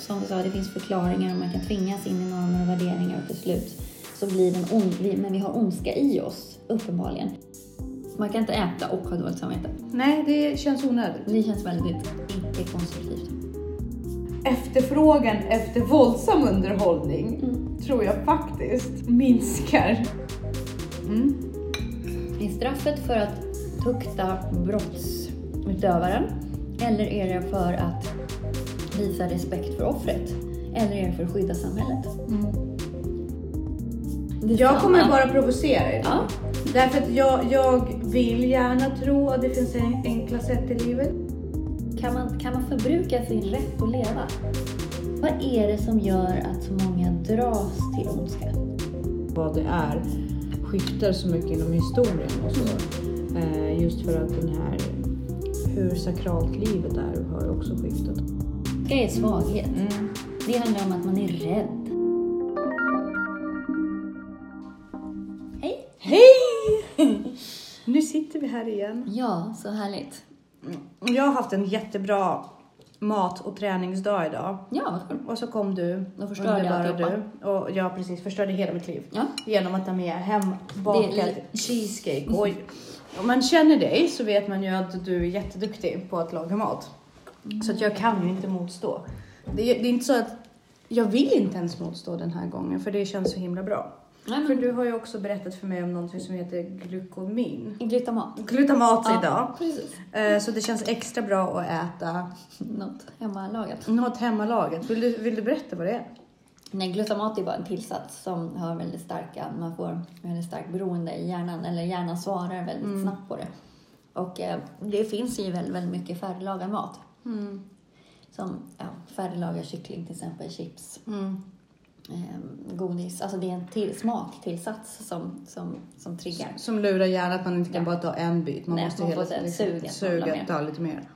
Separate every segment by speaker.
Speaker 1: som du sa, det finns förklaringar och man kan tvingas in i normer och värderingar och till slut så blir den ond, men vi har ondska i oss, uppenbarligen. Man kan inte äta och ha dåligt samvete.
Speaker 2: Nej, det känns onödigt.
Speaker 1: Det känns väldigt icke-konstruktivt.
Speaker 2: Efterfrågan efter våldsam underhållning tror jag faktiskt minskar. Mm.
Speaker 1: Är straffet för att tukta brottsutövaren? Eller är det för att visa respekt för offret? Eller är det för att skydda samhället? Är
Speaker 2: Jag
Speaker 1: samma.
Speaker 2: kommer bara provocera idag.
Speaker 1: Ja.
Speaker 2: Därför att jag, jag vill gärna tro att det finns en enkla sätt i livet.
Speaker 1: Kan man, kan man förbruka sin rätt att leva? Vad är det som gör att så många dras till ondska?
Speaker 2: Vad det är skiftar så mycket inom historien och så. Eh, just för att den här, hur sakralt livet är har också skiftat.
Speaker 1: Ondska är svaghet. Det handlar om att man är rädd. Hej!
Speaker 2: Hej! nu sitter vi här igen.
Speaker 1: Ja, så härligt.
Speaker 2: Jag har haft en jättebra mat och träningsdag idag.
Speaker 1: Ja, vad kul.
Speaker 2: Och så kom du,
Speaker 1: Då förstörde jag alltihopa.
Speaker 2: du. Och jag precis förstörde hela mitt liv.
Speaker 1: Ja.
Speaker 2: Genom att ta med hembakad cheesecake. Oj. Om man känner dig så vet man ju att du är jätteduktig på att laga mat. Så att jag kan ju inte motstå. Det är, det är inte så att jag vill inte ens motstå den här gången för det känns så himla bra.
Speaker 1: Nej,
Speaker 2: För du har ju också berättat för mig om någonting som heter glukomin.
Speaker 1: glutamat.
Speaker 2: Glutamat
Speaker 1: Ja,
Speaker 2: idag.
Speaker 1: precis.
Speaker 2: Eh, Så det känns extra bra att äta
Speaker 1: Något hemmalagat.
Speaker 2: något hemmalagat. Vill du, vill du berätta vad det är?
Speaker 1: Nej, glutamat är bara en tillsats som har väldigt starka, man får väldigt starkt beroende i hjärnan, eller hjärnan svarar väldigt snabbt på det. Och eh, det finns i väldigt, väldigt mycket färdiglagad mat. Som ja, färdiglagad kyckling till exempel, chips, eh, godis. Alltså det är en till, smaktillsats som, som, som triggar.
Speaker 2: Som lurar hjärnan att man inte kan
Speaker 1: Ja.
Speaker 2: bara ta en bit. Man
Speaker 1: Nej,
Speaker 2: måste
Speaker 1: man
Speaker 2: hela tiden liksom,
Speaker 1: suga, med.
Speaker 2: ta lite mer.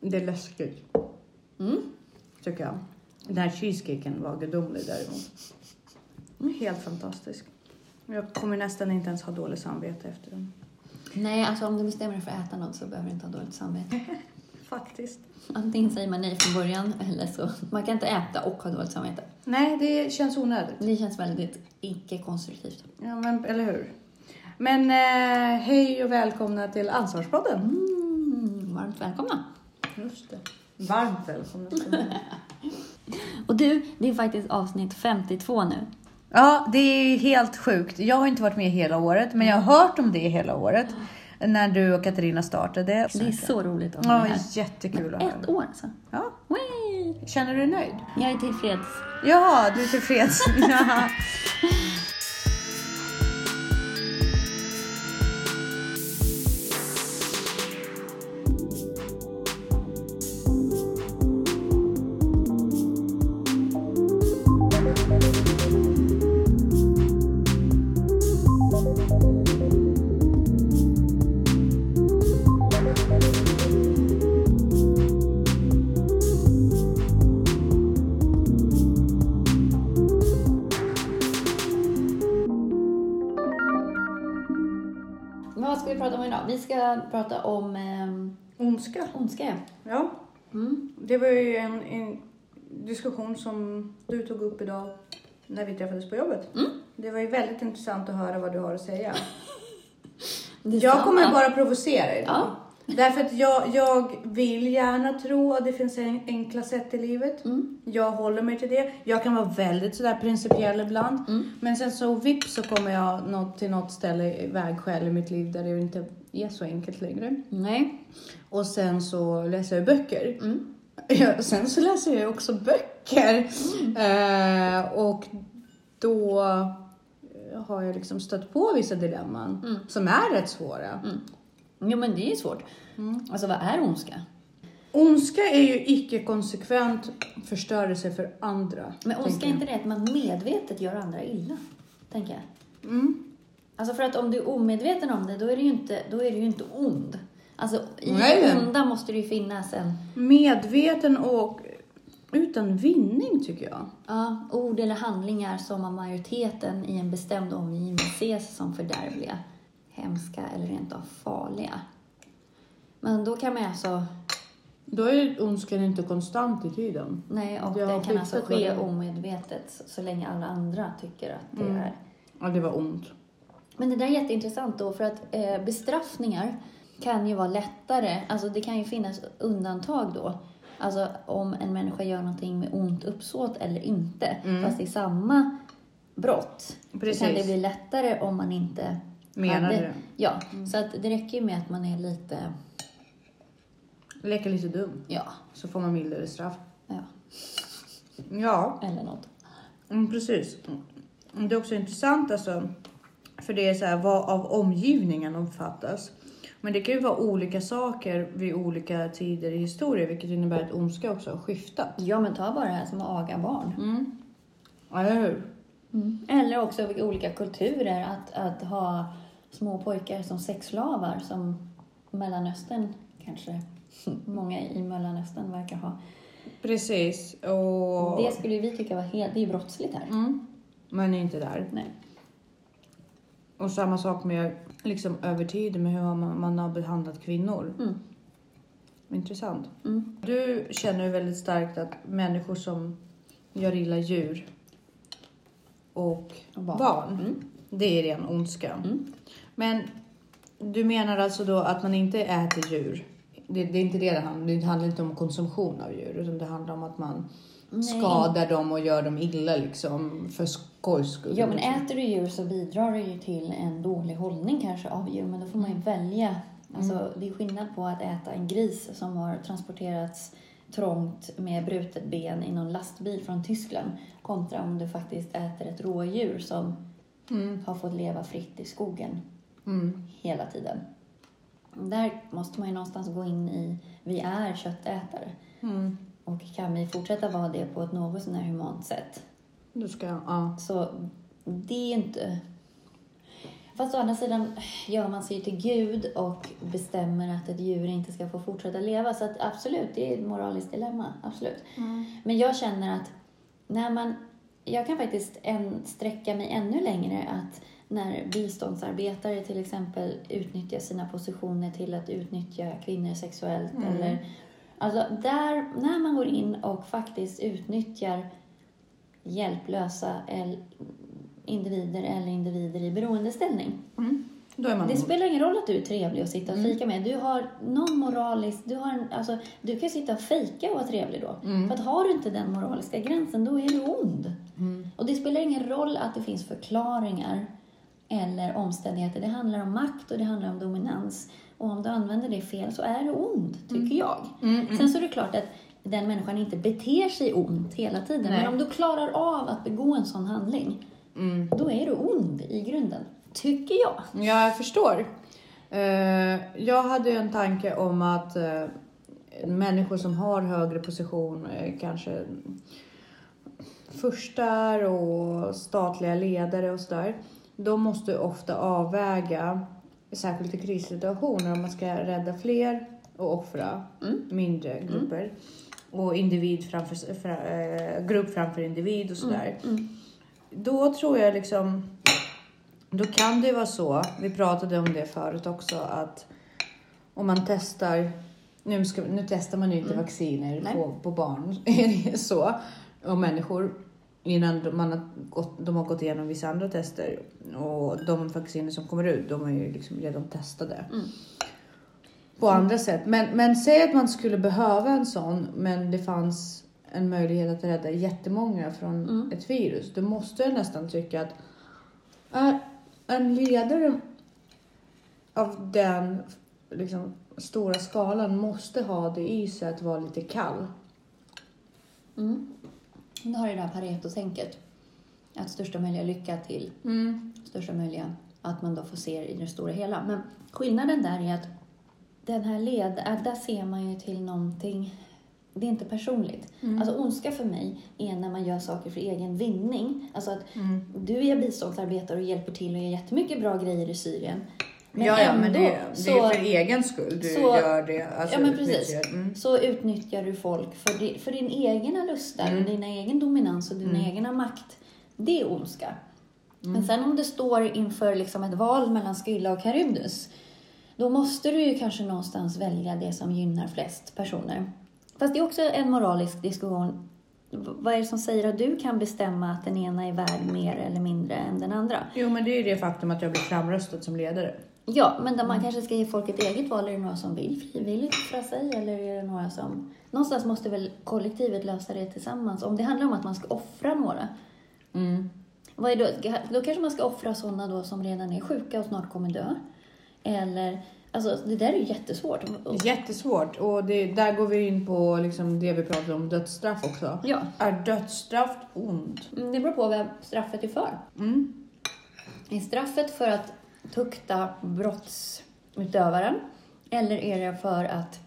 Speaker 2: Det är läskigt,
Speaker 1: Mm.
Speaker 2: tycker jag. Den här cheesecaken var gudomlig däremot. Helt fantastisk. Jag kommer nästan inte ens ha dåligt samvete efter den.
Speaker 1: Nej, alltså om du bestämmer dig för att äta något så behöver du inte ha dåligt samvete.
Speaker 2: Faktiskt.
Speaker 1: Antingen säger man nej från början eller så. Man kan inte äta och ha dåligt samvete.
Speaker 2: Nej, det känns onödigt.
Speaker 1: Det känns väldigt icke-konstruktivt.
Speaker 2: Ja, men eller hur? Men eh, hej och välkomna till Ansvarspodden.
Speaker 1: Mm, varmt välkomna!
Speaker 2: Just det. Varmt välkomna.
Speaker 1: Och du, det är faktiskt avsnitt 52 nu.
Speaker 2: Ja, det är helt sjukt. Jag har inte varit med hela året, men jag har hört om det hela året. När du och Katarina startade.
Speaker 1: Det är så roligt att ha
Speaker 2: Ja,
Speaker 1: dig här.
Speaker 2: jättekul att höra.
Speaker 1: Ett år alltså.
Speaker 2: Ja.
Speaker 1: Wee!
Speaker 2: Känner du dig nöjd?
Speaker 1: Jag är tillfreds.
Speaker 2: Ja, du är tillfreds.
Speaker 1: prata om ehm,
Speaker 2: Ondska.
Speaker 1: ondska.
Speaker 2: Ja,
Speaker 1: Mm.
Speaker 2: det var ju en, en diskussion som du tog upp idag när vi träffades på jobbet.
Speaker 1: Mm.
Speaker 2: Det var ju väldigt intressant att höra vad du har att säga. Jag kommer bara provocera idag.
Speaker 1: Ja.
Speaker 2: Därför att jag, jag vill gärna tro att det finns en, enkla sätt i livet.
Speaker 1: Mm.
Speaker 2: Jag håller mig till det. Jag kan vara väldigt sådär principiell ibland.
Speaker 1: Mm.
Speaker 2: Men sen så vips så kommer jag till något ställe, vägskäl i mitt liv där det inte är så enkelt längre.
Speaker 1: Nej.
Speaker 2: Och sen så läser jag böcker.
Speaker 1: Mm.
Speaker 2: Ja, sen så läser jag också böcker. Eh, och då har jag liksom stött på vissa dilemman
Speaker 1: Mm.
Speaker 2: som är rätt svåra.
Speaker 1: Mm. Jo, men det är svårt. Alltså, vad är ondska?
Speaker 2: Ondska är ju icke-konsekvent förstörelse för andra.
Speaker 1: Men ondska är inte det att man medvetet gör andra illa? Tänker jag.
Speaker 2: Mm.
Speaker 1: Alltså för att om du är omedveten om det, då är du ju inte, då är du inte ond. Alltså i
Speaker 2: Nej.
Speaker 1: det onda måste det ju finnas en
Speaker 2: Medveten och utan vinning tycker jag.
Speaker 1: ja, ord eller handlingar som av majoriteten i en bestämd omgivning ses som fördärvliga, hemska eller rent av farliga. Men då kan man alltså
Speaker 2: Då är ondskan inte konstant i tiden.
Speaker 1: Nej, och
Speaker 2: det
Speaker 1: kan alltså ske omedvetet så, så länge alla andra tycker att det
Speaker 2: Mm.
Speaker 1: är.
Speaker 2: Ja, det var ont.
Speaker 1: Men det där är jätteintressant då för att eh, bestraffningar kan ju vara lättare, alltså det kan ju finnas undantag då. Alltså om en människa gör någonting med ont uppsåt eller inte,
Speaker 2: Mm.
Speaker 1: fast är samma brott. Så
Speaker 2: Precis.
Speaker 1: kan det bli lättare om man inte
Speaker 2: Menar
Speaker 1: hade-
Speaker 2: du?
Speaker 1: Ja, så att det räcker ju med att man är lite,
Speaker 2: Leka lite dum,
Speaker 1: ja,
Speaker 2: så får man mildare straff.
Speaker 1: ja,
Speaker 2: Ja,
Speaker 1: eller något.
Speaker 2: mm, precis. Mm. Det är också intressant alltså, för det är så här vad av omgivningen uppfattas. Men det kan ju vara olika saker vid olika tider i historien, vilket innebär att ondska också har skiftat.
Speaker 1: Ja, men ta bara det här som att aga barn.
Speaker 2: Mm. Eller hur?
Speaker 1: Eller också vilka olika kulturer, att, att ha små pojkar som sexslavar som Mellanöstern kanske, många i Mellanöstern verkar ha.
Speaker 2: Precis. Och...
Speaker 1: Det skulle ju vi tycka var helt, det är ju brottsligt här.
Speaker 2: Mm. Men inte där.
Speaker 1: Nej.
Speaker 2: Och samma sak med liksom över tid med hur man, man har behandlat kvinnor.
Speaker 1: Mm.
Speaker 2: Intressant.
Speaker 1: Mm.
Speaker 2: Du känner ju väldigt starkt att människor som gör illa djur och barn,
Speaker 1: barn. Mm.
Speaker 2: det är ren ondska.
Speaker 1: Mm.
Speaker 2: Men du menar alltså då att man inte äter djur? Det, det är inte det det handlar om. Det handlar inte om konsumtion av djur utan det handlar om att man
Speaker 1: Nej.
Speaker 2: skadar dem och gör dem illa liksom för skojs skull.
Speaker 1: Ja, men äter du djur så bidrar det ju till en dålig hållning kanske av djur, men då får man ju välja. Alltså, Det är skillnad på att äta en gris som har transporterats trångt med brutet ben i någon lastbil från Tyskland kontra om du faktiskt äter ett rådjur som
Speaker 2: Mm.
Speaker 1: har fått leva fritt i skogen
Speaker 2: Mm.
Speaker 1: hela tiden. Där måste man ju någonstans gå in i, vi är köttätare
Speaker 2: Mm.
Speaker 1: och kan vi fortsätta vara det på ett något sånär humant sätt
Speaker 2: Du ska, ja.
Speaker 1: Så det är ju inte... Fast å andra sidan gör man sig till Gud och bestämmer att ett djur inte ska få fortsätta leva. Så att absolut, det är ett moraliskt dilemma. Absolut. Men jag känner att när man... Jag kan faktiskt en, sträcka mig ännu längre att när biståndsarbetare till exempel utnyttjar sina positioner till att utnyttja kvinnor sexuellt
Speaker 2: Mm.
Speaker 1: eller Alltså där, när man går in och faktiskt utnyttjar hjälplösa individer eller individer i beroendeställning.
Speaker 2: Mm. Man
Speaker 1: Det spelar ingen roll att du är trevlig och sitta och
Speaker 2: Mm.
Speaker 1: fika med. Du har någon moralisk... Du, har en, alltså, du kan sitta och fejka och vara trevlig då.
Speaker 2: Mm.
Speaker 1: För att har du inte den moraliska gränsen, då är du ond.
Speaker 2: Mm.
Speaker 1: Och det spelar ingen roll att det finns förklaringar eller omständigheter. Det handlar om makt och det handlar om dominans. Och om du använder det fel så är du ond, tycker jag.
Speaker 2: Mm. Mm.
Speaker 1: Sen så är det klart att den människan inte beter sig ont hela tiden.
Speaker 2: Nej.
Speaker 1: Men om du klarar av att begå en sån handling,
Speaker 2: Mm.
Speaker 1: då är du ond i grunden. Tycker jag.
Speaker 2: Ja, jag förstår. Eh, jag hade ju en tanke om att eh, människor som har högre position, eh, kanske furstar och statliga ledare och sådär, de måste ofta avväga, särskilt i krissituationer, om man ska rädda fler och offra
Speaker 1: Mm.
Speaker 2: mindre grupper. Och individ framför, fra, eh, grupp framför individ och sådär.
Speaker 1: Mm.
Speaker 2: Då tror jag liksom, då kan det vara så, vi pratade om det förut också, att om man testar, nu, ska, nu testar man ju inte
Speaker 1: Mm.
Speaker 2: vacciner
Speaker 1: Nej.
Speaker 2: på, på barn, är det så, och människor innan de, man har gått, de har gått igenom vissa andra tester och de vacciner som kommer ut, de är ju liksom redan testade.
Speaker 1: Mm.
Speaker 2: På andra sätt. Men, men säg att man skulle behöva en sån, men det fanns en möjlighet att rädda jättemånga från
Speaker 1: Mm.
Speaker 2: ett virus. Då måste jag nästan tycka att är en ledare av den liksom, stora skalan måste ha det i sig att vara lite kall.
Speaker 1: Mm. Du har det där Pareto-tänket. Att största möjliga lycka till största möjliga, att man då får se i det stora hela. Men skillnaden där är att den här led, att där ser man ju till någonting, det är inte personligt.
Speaker 2: Mm.
Speaker 1: Alltså ondska för mig är när man gör saker för egen vinning. Alltså att
Speaker 2: Mm.
Speaker 1: du är biståndsarbetare och hjälper till och gör jättemycket bra grejer i Syrien. Men
Speaker 2: ja, ja, men
Speaker 1: ändå
Speaker 2: det, det
Speaker 1: så,
Speaker 2: är för egen skull du
Speaker 1: så-
Speaker 2: gör det. Alltså,
Speaker 1: Ja, men precis.
Speaker 2: Mm.
Speaker 1: så utnyttjar du folk för, di, för din egna lustar
Speaker 2: Mm.
Speaker 1: din egen dominans och din
Speaker 2: Mm.
Speaker 1: egna makt. Det är ondska.
Speaker 2: Mm.
Speaker 1: Men sen om det står inför liksom ett val mellan Skylla och Charybdis, då måste du ju kanske någonstans välja det som gynnar flest personer. Fast det är också en moralisk diskussion. Vad är det som säger att du kan bestämma att den ena är värd mer eller mindre än den andra?
Speaker 2: Jo, men det är ju det faktum att jag blir framröstad som ledare.
Speaker 1: Ja, men där man kanske ska ge folk ett eget val. Är det några som vill frivilligt offra sig eller är det några som... Någonstans måste väl kollektivet lösa det tillsammans. Om det handlar om att man ska offra några.
Speaker 2: Mm.
Speaker 1: Vad är då? då kanske man ska offra sådana då som redan är sjuka och snart kommer dö. Eller, alltså det där är ju jättesvårt.
Speaker 2: Jättesvårt och det, där går vi in på liksom det vi pratade om, dödsstraff också.
Speaker 1: Ja,
Speaker 2: Är dödsstraff ont?
Speaker 1: mm, det beror på vad straffet är för.
Speaker 2: Mm.
Speaker 1: Är straffet för att tukta brottsutövaren? Eller är det för att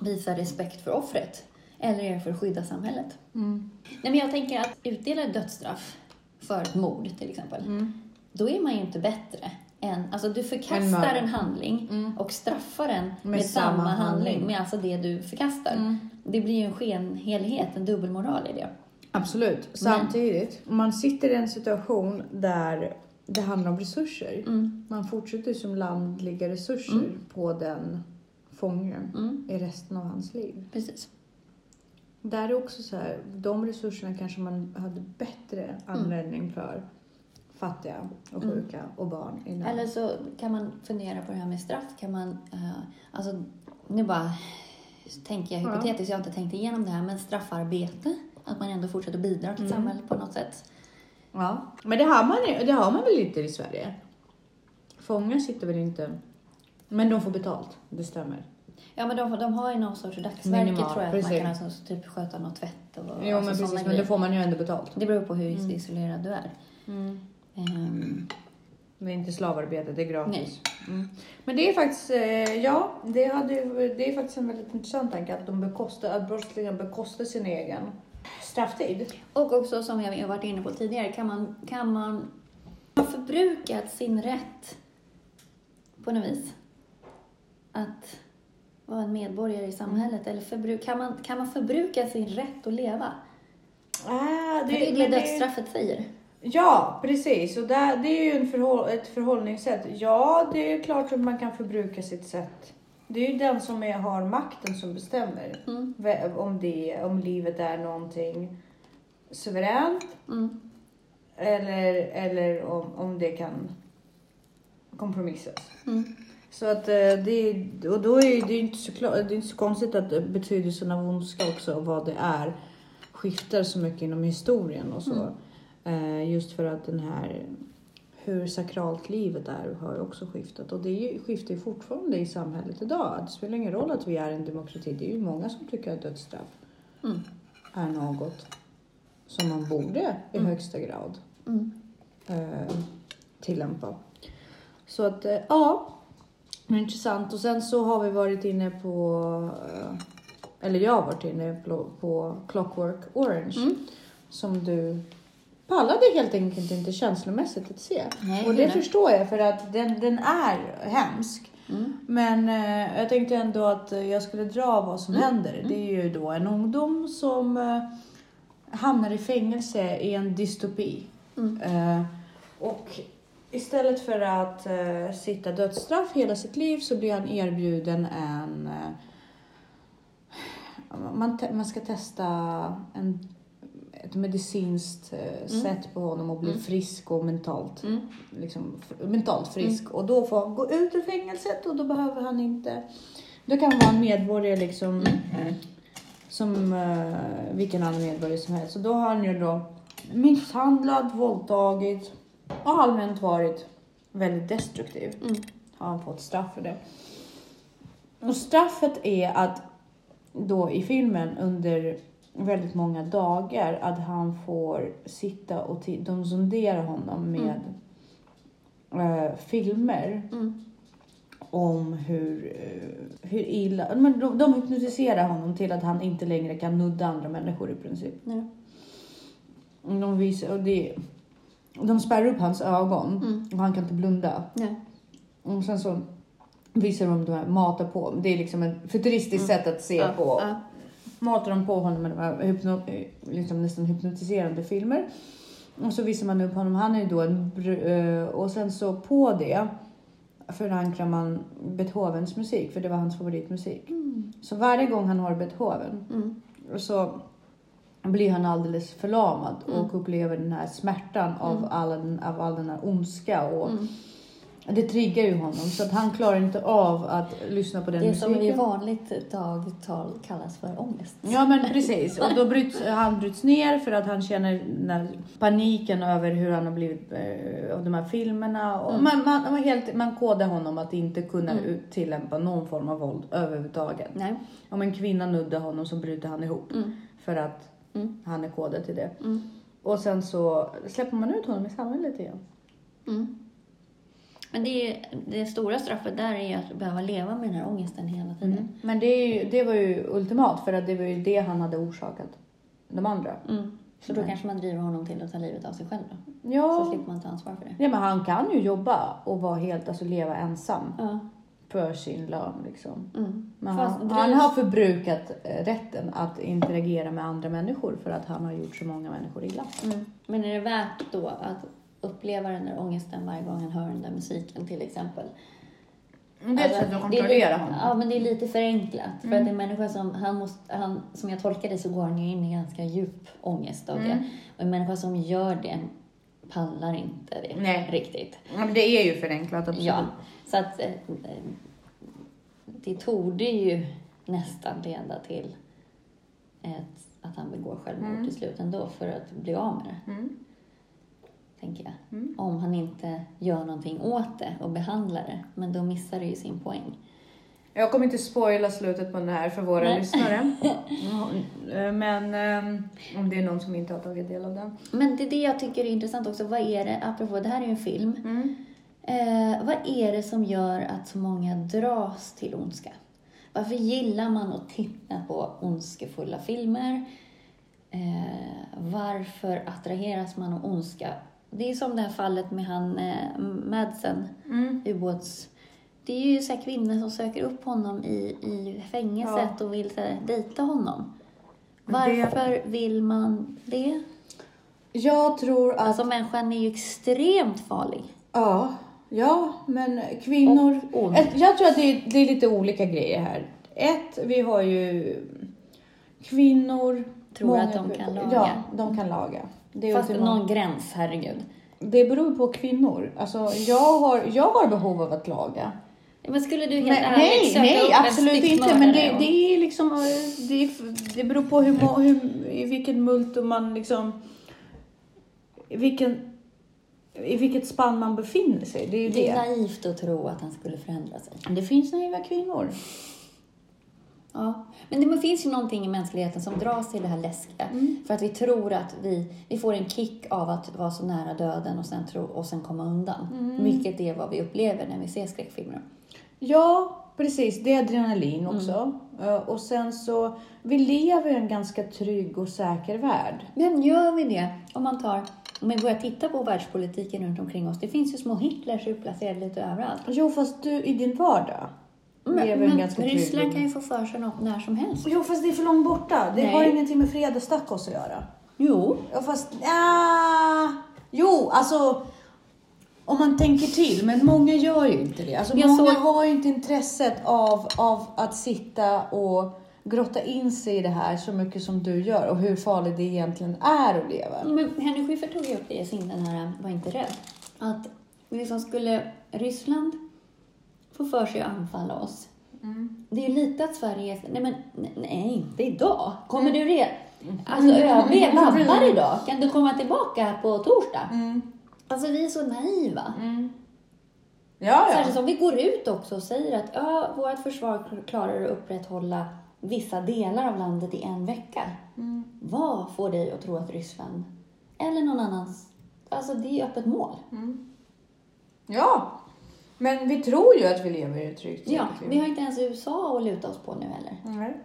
Speaker 1: visa respekt för offret? Eller är det för att skydda samhället?
Speaker 2: Mm.
Speaker 1: Nej, men jag tänker att utdela dödsstraff för ett mord till exempel,
Speaker 2: Mm.
Speaker 1: då är man ju inte bättre än... Alltså du
Speaker 2: En
Speaker 1: förkastar
Speaker 2: mördare.
Speaker 1: en handling
Speaker 2: Mm.
Speaker 1: och straffar den med,
Speaker 2: Med
Speaker 1: samma,
Speaker 2: samma
Speaker 1: handling,
Speaker 2: handling.
Speaker 1: med alltså det du förkastar.
Speaker 2: Mm.
Speaker 1: Det blir ju en skenhelighet, en dubbelmoral i det.
Speaker 2: Absolut. Samtidigt, om man sitter i en situation där det handlar om resurser.
Speaker 1: Mm.
Speaker 2: Man fortsätter som land lägga resurser
Speaker 1: Mm.
Speaker 2: på den fången
Speaker 1: Mm.
Speaker 2: i resten av hans liv.
Speaker 1: Precis.
Speaker 2: Där är också så här, de resurserna kanske man hade bättre användning för fattiga och
Speaker 1: Mm.
Speaker 2: sjuka och barn i nöd.
Speaker 1: Eller så kan man fundera på det här med straff. Kan man, eh, alltså, nu bara tänker jag
Speaker 2: Ja.
Speaker 1: hypotetiskt, jag har inte tänkt igenom det här, men straffarbete. Att man ändå fortsätter bidra till
Speaker 2: Mm.
Speaker 1: samhället på något sätt.
Speaker 2: Ja, men det har, man, det har man väl inte i Sverige? Fångar sitter väl inte... Men de får betalt, det stämmer.
Speaker 1: Ja, men de, de har ju någon sorts dagsverke tror jag. Att
Speaker 2: precis.
Speaker 1: man kan alltså, typ sköta något tvätt och
Speaker 2: Jo,
Speaker 1: alltså,
Speaker 2: men precis, men då får man ju ändå betalt.
Speaker 1: Det beror på hur
Speaker 2: Mm.
Speaker 1: isolerad du är. Ehm,
Speaker 2: Det är inte slavarbete, det är gratis. Mm. Men det är faktiskt, eh, ja, det, hade, det är faktiskt en väldigt intressant tanke att, de bekostar, att brottslingar bekostar sin egen strafftid.
Speaker 1: och också som jag har varit inne på tidigare, kan man, kan man ha förbrukat sin rätt på något vis? Att vara en medborgare i samhället? Eller förbruk, kan, man, kan man förbruka sin rätt att leva?
Speaker 2: Ah,
Speaker 1: För det är det dödsstraffet säger.
Speaker 2: Ja, precis. Och där, det är ju en förhåll, ett förhållningssätt. Ja, det är klart att man kan förbruka sitt sätt. Det är ju den som är, har makten som bestämmer
Speaker 1: Mm.
Speaker 2: Om, det, om livet är någonting suveränt
Speaker 1: Mm.
Speaker 2: eller, eller om, om det kan kompromissas.
Speaker 1: Mm.
Speaker 2: Så att eh, det, och då är det inte så, klart, det är inte så konstigt att betydelsen av ondska också och vad det är skiftar så mycket inom historien och så. Eh, just för att den här hur sakralt livet är har också skiftat och det är ju, skiftar ju fortfarande i samhället idag. Det spelar ingen roll att vi är en demokrati. Det är ju många som tycker att dödsstraff
Speaker 1: Mm.
Speaker 2: är något som man borde i
Speaker 1: Mm.
Speaker 2: högsta grad
Speaker 1: Mm.
Speaker 2: eh, tillämpa. Så att eh, ja, intressant. Och sen så har vi varit inne på, eh, eller jag har varit inne på, på Clockwork Orange
Speaker 1: Mm.
Speaker 2: som du pallade helt enkelt inte känslomässigt att se.
Speaker 1: Nej,
Speaker 2: och det förstår jag för att den, den är hemsk.
Speaker 1: Mm.
Speaker 2: Men eh, jag tänkte ändå att jag skulle dra vad som
Speaker 1: Mm.
Speaker 2: händer. Det är ju då en ungdom som eh, hamnar i fängelse i en dystopi.
Speaker 1: Mm.
Speaker 2: Eh, och istället för att eh, sitta dödsstraff hela sitt liv så blir han erbjuden en... Eh, man, man ska testa en, ett medicinskt eh, sätt på honom att bli
Speaker 1: Mm.
Speaker 2: frisk och mentalt,
Speaker 1: Mm.
Speaker 2: liksom, mentalt frisk. Och då får han gå ut ur fängelset och då behöver han inte... Då kan han vara en medborgare liksom
Speaker 1: Mm.
Speaker 2: som eh, vilken annan medborgare som helst. Så då har han ju då misshandlat, våldtagit och allmänt varit väldigt destruktiv.
Speaker 1: Mm.
Speaker 2: Har han fått straff för det. Och straffet är att då i filmen under väldigt många dagar att han får sitta och de sonderar honom med eh, filmer
Speaker 1: Mm.
Speaker 2: om hur, eh, hur illa... Men de, de hypnotiserar honom till att han inte längre kan nudda andra människor i princip.
Speaker 1: Ja.
Speaker 2: De, visar, och det, de spärrar upp hans ögon
Speaker 1: Mm.
Speaker 2: och han kan inte blunda.
Speaker 1: Ja.
Speaker 2: Och sen så visar de de här, matar på. Det är liksom ett futuristiskt
Speaker 1: Mm.
Speaker 2: sätt att se på. Matar de på honom med de här hypno, eh, liksom nästan hypnotiserande filmer. Och så visar man upp honom. Han är ju då en... eh, Och sen så på det förankrar man Beethovens musik, för det var hans favoritmusik.
Speaker 1: Mm.
Speaker 2: Så varje gång han har Beethoven
Speaker 1: Mm.
Speaker 2: så blir han alldeles förlamad
Speaker 1: Mm.
Speaker 2: och upplever den här smärtan av,
Speaker 1: Mm.
Speaker 2: den, av all den här ondska. Och
Speaker 1: Mm.
Speaker 2: Det triggar ju honom så att han klarar inte av att lyssna på den
Speaker 1: Det
Speaker 2: musiken.
Speaker 1: som i vanligt dagtal kallas för ångest.
Speaker 2: Ja men precis. Och då bryts han bryts ner för att han känner paniken över hur han har blivit eh, av de här filmerna. Och
Speaker 1: Mm.
Speaker 2: man, man, man, helt, man kodar honom att inte kunna
Speaker 1: Mm.
Speaker 2: tillämpa någon form av våld överhuvudtaget.
Speaker 1: Nej.
Speaker 2: Om en kvinna nuddar honom så bryter han ihop
Speaker 1: Mm.
Speaker 2: för att
Speaker 1: Mm.
Speaker 2: han är kodad till det.
Speaker 1: Mm.
Speaker 2: Och sen så släpper man ut honom i samhället igen.
Speaker 1: Mm. Men det, är, det stora straffet där är ju att behöva leva med den här ångesten hela tiden.
Speaker 2: Men det, ju, det var ju ultimat för att det var ju det han hade orsakat. De andra.
Speaker 1: Mm. Så då
Speaker 2: Nej.
Speaker 1: kanske man driver honom till att ta livet av sig själv då. Så
Speaker 2: Ja.
Speaker 1: slipper man ta ansvar för det.
Speaker 2: ja, men han kan ju jobba och vara helt, alltså leva ensam.
Speaker 1: Ja.
Speaker 2: för sin lön. Liksom.
Speaker 1: Mm.
Speaker 2: Men
Speaker 1: Fast
Speaker 2: han,
Speaker 1: drivs-
Speaker 2: han har förbrukat eh, rätten att interagera med andra människor för att han har gjort så många människor illa.
Speaker 1: Mm. Men är det värt då att uppleva den där ångesten varje gång han hör den där musiken till exempel?
Speaker 2: Det är ett
Speaker 1: Alltså,
Speaker 2: sätt att
Speaker 1: är
Speaker 2: kontrollera honom.
Speaker 1: Ja, men det är lite förenklat. För
Speaker 2: Mm.
Speaker 1: att en människa som, han måste, han, som jag tolkar det så går han ju in i ganska djup ångest av
Speaker 2: Mm.
Speaker 1: det. Och en människa som gör det pallar inte det
Speaker 2: Nej.
Speaker 1: riktigt.
Speaker 2: Ja, men det är ju förenklat, absolut.
Speaker 1: Ja, så att eh, eh, det torde ju nästan leda till ett, att han begår självmord
Speaker 2: Mm.
Speaker 1: till slut ändå för att bli av med det,
Speaker 2: Mm.
Speaker 1: Tänker jag.
Speaker 2: Mm.
Speaker 1: Om han inte gör någonting åt det och behandlar det, men då missar det ju sin poäng.
Speaker 2: Jag kommer inte spoila slutet på den här för våra
Speaker 1: Nej.
Speaker 2: lyssnare. Men eh, om det är någon som inte har tagit del av den.
Speaker 1: Men det är det jag tycker är intressant också. Vad är det, apropå, det här är ju en film.
Speaker 2: Mm.
Speaker 1: Eh, vad är det som gör att så många dras till ondska? Varför gillar man att titta på ondskefulla filmer? Eh, varför attraheras man av ondska? Det är som det här fallet med han eh, Madsen,
Speaker 2: Mm.
Speaker 1: ubåts... Det är ju så här kvinnor som söker upp honom i, i fängelset och vill så här, dejta honom.
Speaker 2: Men det-
Speaker 1: Varför vill man det?
Speaker 2: Jag tror att...
Speaker 1: Alltså människan är ju extremt farlig.
Speaker 2: Ja, ja men kvinnor...
Speaker 1: Och.
Speaker 2: Ett, jag tror att det är, det är lite olika grejer här. Ett, vi har ju kvinnor...
Speaker 1: Tror att de kan laga.
Speaker 2: Ja, de kan laga. Det, är
Speaker 1: Fast
Speaker 2: ultimat.
Speaker 1: någon gräns, herregud.
Speaker 2: det beror på kvinnor. Alltså, jag, har, jag har behov av att laga.
Speaker 1: Men skulle du helt
Speaker 2: Men,
Speaker 1: ärligt
Speaker 2: nej,
Speaker 1: söka
Speaker 2: nej,
Speaker 1: upp
Speaker 2: absolut inte. Men det, det är liksom... eh, Det, det beror på hur, hur, i vilken multum man liksom... I, vilken, I vilket spann man befinner sig. Det är ju
Speaker 1: Det är
Speaker 2: det.
Speaker 1: naivt att tro att han skulle förändra sig.
Speaker 2: Det finns naiva kvinnor.
Speaker 1: Ja. Men det finns ju någonting i mänskligheten som dras till det här läskiga.
Speaker 2: Mm.
Speaker 1: För att vi tror att vi, vi får en kick av att vara så nära döden och sen, tro, och sen komma undan.
Speaker 2: Mm.
Speaker 1: Vilket är vad vi upplever när vi ser skräckfilmer.
Speaker 2: Ja, precis. Det är adrenalin
Speaker 1: Mm.
Speaker 2: också. Eh, Och sen så, vi lever i en ganska trygg och säker värld.
Speaker 1: Men gör vi det? Om man tar om vi börjar titta på världspolitiken runt omkring oss. Det finns ju små Hitlers utplacerade lite överallt.
Speaker 2: Jo, fast du i din vardag lever
Speaker 1: Men,
Speaker 2: en
Speaker 1: men
Speaker 2: ganska trygg
Speaker 1: Ryssland kan ju få för sig något när som helst.
Speaker 2: Jo, fast det är för långt borta. Det
Speaker 1: Nej.
Speaker 2: har ingenting med Freda Stackos att göra.
Speaker 1: Jo.
Speaker 2: Ja, fast... Ah, jo, alltså... Om man tänker till, men många gör ju inte det. Alltså,
Speaker 1: Jag
Speaker 2: många
Speaker 1: såg-
Speaker 2: har ju inte intresset av, av att sitta och grotta in sig i det här så mycket som du gör och hur farligt det egentligen är att leva.
Speaker 1: Men Henry Schyffert tog ju upp det i sin den här Var inte rädd. Att liksom skulle Ryssland få för sig att anfalla oss. Det är ju lite att Sverige... Nej, men nej, inte idag. Kommer du re... Alltså ÖB vabbar idag. Kan du komma tillbaka på torsdag?
Speaker 2: Mm.
Speaker 1: Alltså vi är så naiva.
Speaker 2: Ja,
Speaker 1: Särskilt
Speaker 2: ja.
Speaker 1: om vi går ut också och säger att ja, vårt försvar klarar att upprätthålla vissa delar av landet i en vecka.
Speaker 2: Mm.
Speaker 1: Vad får dig att tro att Ryssland eller någon annans... Alltså det är öppet mål.
Speaker 2: Ja, men vi tror ju att vi lever i ett tryggt
Speaker 1: Ja, vi har inte ens USA att luta oss på nu heller.
Speaker 2: Nej.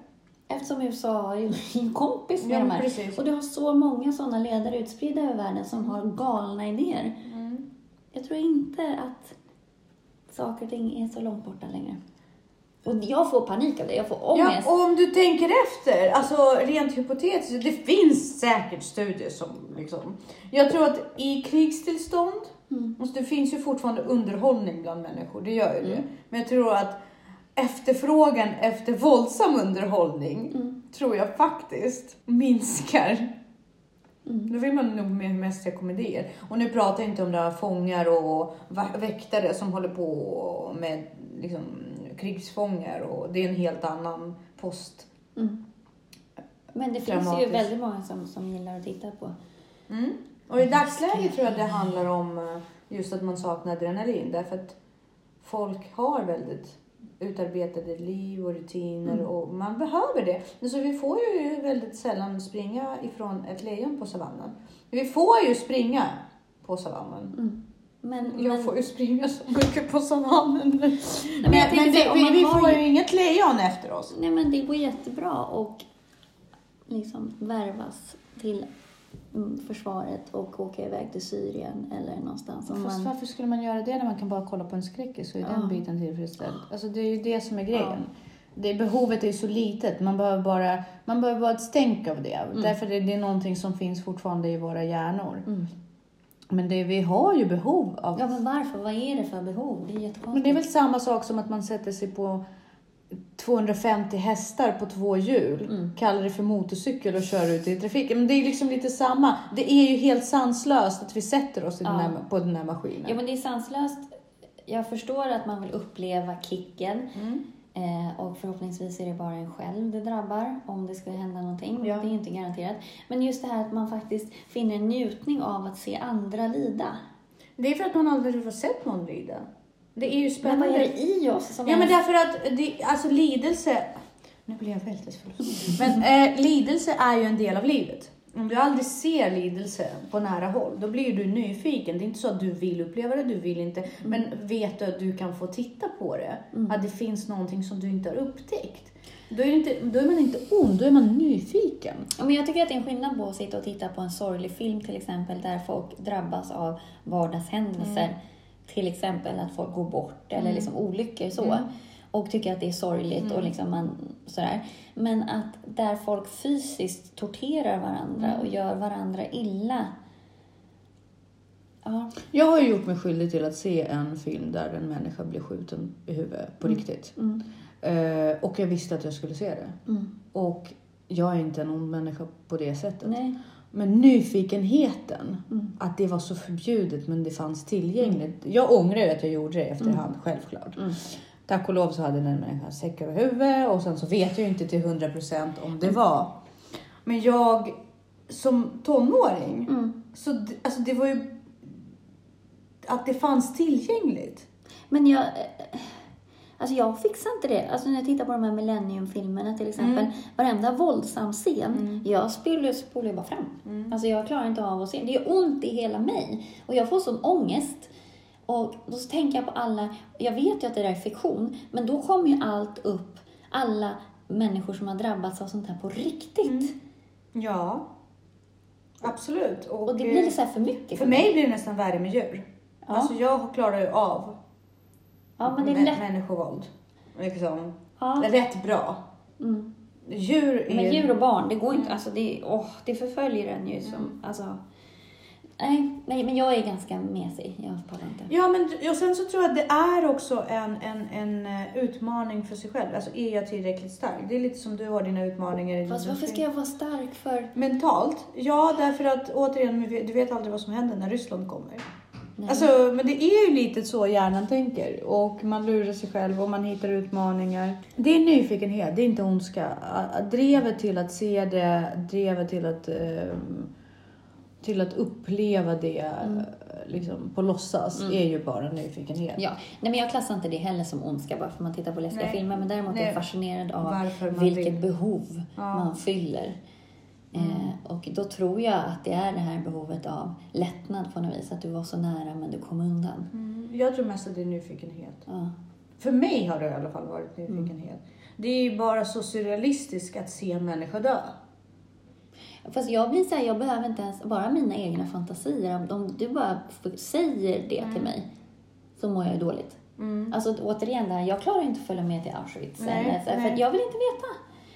Speaker 1: Eftersom USA är ju en kompis med
Speaker 2: Ja,
Speaker 1: de här.
Speaker 2: precis.
Speaker 1: Och du har så många sådana ledare utspridda över världen som har galna idéer.
Speaker 2: Mm.
Speaker 1: Jag tror inte att saker och ting är så långt borta längre. Och jag får panik av det. Jag får ångest.
Speaker 2: Ja, och om du tänker efter, alltså rent hypotetiskt, det finns säkert studier som liksom... Jag tror att i krigstillstånd
Speaker 1: Mm.
Speaker 2: Alltså, det finns ju fortfarande underhållning bland människor, det gör ju det. Men jag tror att efterfrågan efter våldsam underhållning
Speaker 1: Mm.
Speaker 2: tror jag faktiskt minskar.
Speaker 1: Mm.
Speaker 2: Då vill man nog mer mest se komedier. Och nu pratar jag inte om några fångar och väktare som håller på med liksom, krigsfångar och det är en helt annan post.
Speaker 1: Mm. Men det finns ju väldigt många som, som gillar att titta på.
Speaker 2: Mm. Och i dagsläget tror jag det handlar om eh, just att man saknar adrenalin därför att folk har väldigt utarbetade liv och rutiner
Speaker 1: Mm.
Speaker 2: och man behöver det. Så vi får ju väldigt sällan springa ifrån ett lejon på savannen. Vi får ju springa på savannen.
Speaker 1: Mm. Men,
Speaker 2: Jag
Speaker 1: men,
Speaker 2: får ju springa så mycket på savannen. Men,
Speaker 1: men
Speaker 2: men
Speaker 1: säga,
Speaker 2: det, vi, vi får
Speaker 1: ju-
Speaker 2: inget lejon efter oss.
Speaker 1: nej, men det går jättebra och liksom värvas till försvaret och åka iväg till Syrien eller någonstans.
Speaker 2: Fast
Speaker 1: man,
Speaker 2: varför skulle man göra det när man kan bara kolla på en skräckis så är
Speaker 1: Ja.
Speaker 2: den biten tillfredsställd? Alltså det är ju det som är grejen.
Speaker 1: Ja.
Speaker 2: Det, behovet är ju så litet, man behöver bara, man behöver bara ett stänk av det. Därför är det någonting som finns fortfarande i våra hjärnor.
Speaker 1: mm.
Speaker 2: Men det, vi har ju behov av...
Speaker 1: Ja, men varför? Vad är det för behov? Det är jättekonstigt.
Speaker 2: Men det är väl samma sak som att man sätter sig på 250 hästar på två hjul,
Speaker 1: Mm.
Speaker 2: kallar det för motorcykel och kör ut i trafiken. Men det är liksom lite samma. Det är ju helt sanslöst att vi sätter oss i den
Speaker 1: Ja.
Speaker 2: här, på den här maskinen.
Speaker 1: Ja, men det är sanslöst. Jag förstår att man vill uppleva kicken.
Speaker 2: Mm.
Speaker 1: Eh, och förhoppningsvis är det bara en själv det drabbar om det ska hända någonting.
Speaker 2: Ja.
Speaker 1: Det är inte garanterat. Men just det här att man faktiskt finner en njutning av att se andra lida.
Speaker 2: Det är för att man aldrig har sett någon lida. Det är ju
Speaker 1: Men
Speaker 2: spännande.
Speaker 1: vad är det i oss som
Speaker 2: Ja, men därför att det, alltså lidelse... Nu blir jag väldigt. Men eh, lidelse är ju en del av livet. Om du aldrig ser lidelse på nära håll, då blir du nyfiken. Det är inte så att du vill uppleva det, du vill inte. Men vet du att du kan få titta på det? Att det finns någonting som du inte har upptäckt. Då är, inte, då är man inte ond, då är man nyfiken.
Speaker 1: Men jag tycker att det är en skillnad på att sitta och titta på en sorglig film till exempel där folk drabbas av vardagshändelser.
Speaker 2: Mm.
Speaker 1: Till exempel att folk går bort eller liksom olyckor så.
Speaker 2: Mm.
Speaker 1: Och tycker att det är sorgligt och liksom man, sådär. Men att där folk fysiskt torterar varandra
Speaker 2: Mm.
Speaker 1: och gör varandra illa. Ja,
Speaker 2: Jag har ju gjort mig skyldig till att se en film där en människa blir skjuten i huvudet på riktigt.
Speaker 1: mm,
Speaker 2: Eh, och jag visste att jag skulle se det.
Speaker 1: mm.
Speaker 2: Och jag är inte en ond människa på det sättet.
Speaker 1: Nej.
Speaker 2: Men nyfikenheten,
Speaker 1: Mm.
Speaker 2: att det var så förbjudet men det fanns tillgängligt. Jag ångrar ju att jag gjorde det efterhand, självklart.
Speaker 1: Mm.
Speaker 2: Tack och lov så hade den människan säck över huvudet och sen så vet jag ju inte till 100% om det var. Men jag som tonåring,
Speaker 1: Mm.
Speaker 2: så d- alltså det var ju att det fanns tillgängligt.
Speaker 1: Men jag... eh, Alltså jag fixar inte det. Alltså när jag tittar på de här Millennium-filmerna till exempel. Varenda våldsam scen, jag spolar, spolar bara fram. Alltså jag klarar inte av att se. Det gör ont i hela mig. Och jag får sån ångest. Och då så tänker jag på alla, jag vet ju att det där är fiktion, men då kommer ju allt upp. Alla människor som har drabbats av sånt här på riktigt.
Speaker 2: Ja, absolut.
Speaker 1: Och det blir så här för mycket
Speaker 2: För mig blir det nästan värre med djur.
Speaker 1: Ja.
Speaker 2: Alltså jag klarar ju av
Speaker 1: Ja, men det är lätt.
Speaker 2: människovåld. Liksom.
Speaker 1: Ja.
Speaker 2: Rätt bra.
Speaker 1: Mm.
Speaker 2: Djur är...
Speaker 1: Men djur och barn, det går inte. Alltså det, åh, det förföljer en ju som... Alltså, nej, nej, men jag är ganska mesig. Jag pallar inte.
Speaker 2: Ja, men och sen så tror jag att det är också en, en, en eh, utmaning för sig själv. Alltså, är jag tillräckligt stark? Det är lite som du har dina utmaningar. i
Speaker 1: Fast varför ska jag vara stark för...
Speaker 2: Mentalt? Ja, därför att återigen, du vet aldrig vad som händer när Ryssland kommer.
Speaker 1: Nej.
Speaker 2: Alltså, men det är ju lite så hjärnan tänker. Och man lurar sig själv och man hittar utmaningar. Det är nyfikenhet, det är inte ondska. Drevet till att se det, drevet till att, ehm, till att uppleva det
Speaker 1: Mm.
Speaker 2: liksom, på låtsas är ju bara nyfikenhet.
Speaker 1: Ja, nej, men jag klassar inte det heller som ondska bara för att man tittar på läskiga
Speaker 2: Nej.
Speaker 1: filmer. Men däremot är
Speaker 2: Nej.
Speaker 1: jag fascinerad av vilket
Speaker 2: vill.
Speaker 1: behov
Speaker 2: Ja.
Speaker 1: man fyller. Eh, och då tror jag att det är det här behovet av lättnad på något vis. Att du var så nära men du kom undan.
Speaker 2: Mm, jag tror mest att det är nyfikenhet.
Speaker 1: Ja.
Speaker 2: För mig har det i alla fall varit nyfikenhet. Det är ju bara så surrealistiskt att se en människa dö.
Speaker 1: Fast jag blir så här, jag behöver inte ens, bara mina egna fantasier. Om du bara säger det till mig så mår jag ju dåligt.
Speaker 2: Mm.
Speaker 1: Alltså återigen det här, jag klarar inte att följa med till Auschwitz.
Speaker 2: Nej,
Speaker 1: eller, för
Speaker 2: nej.
Speaker 1: jag vill inte veta.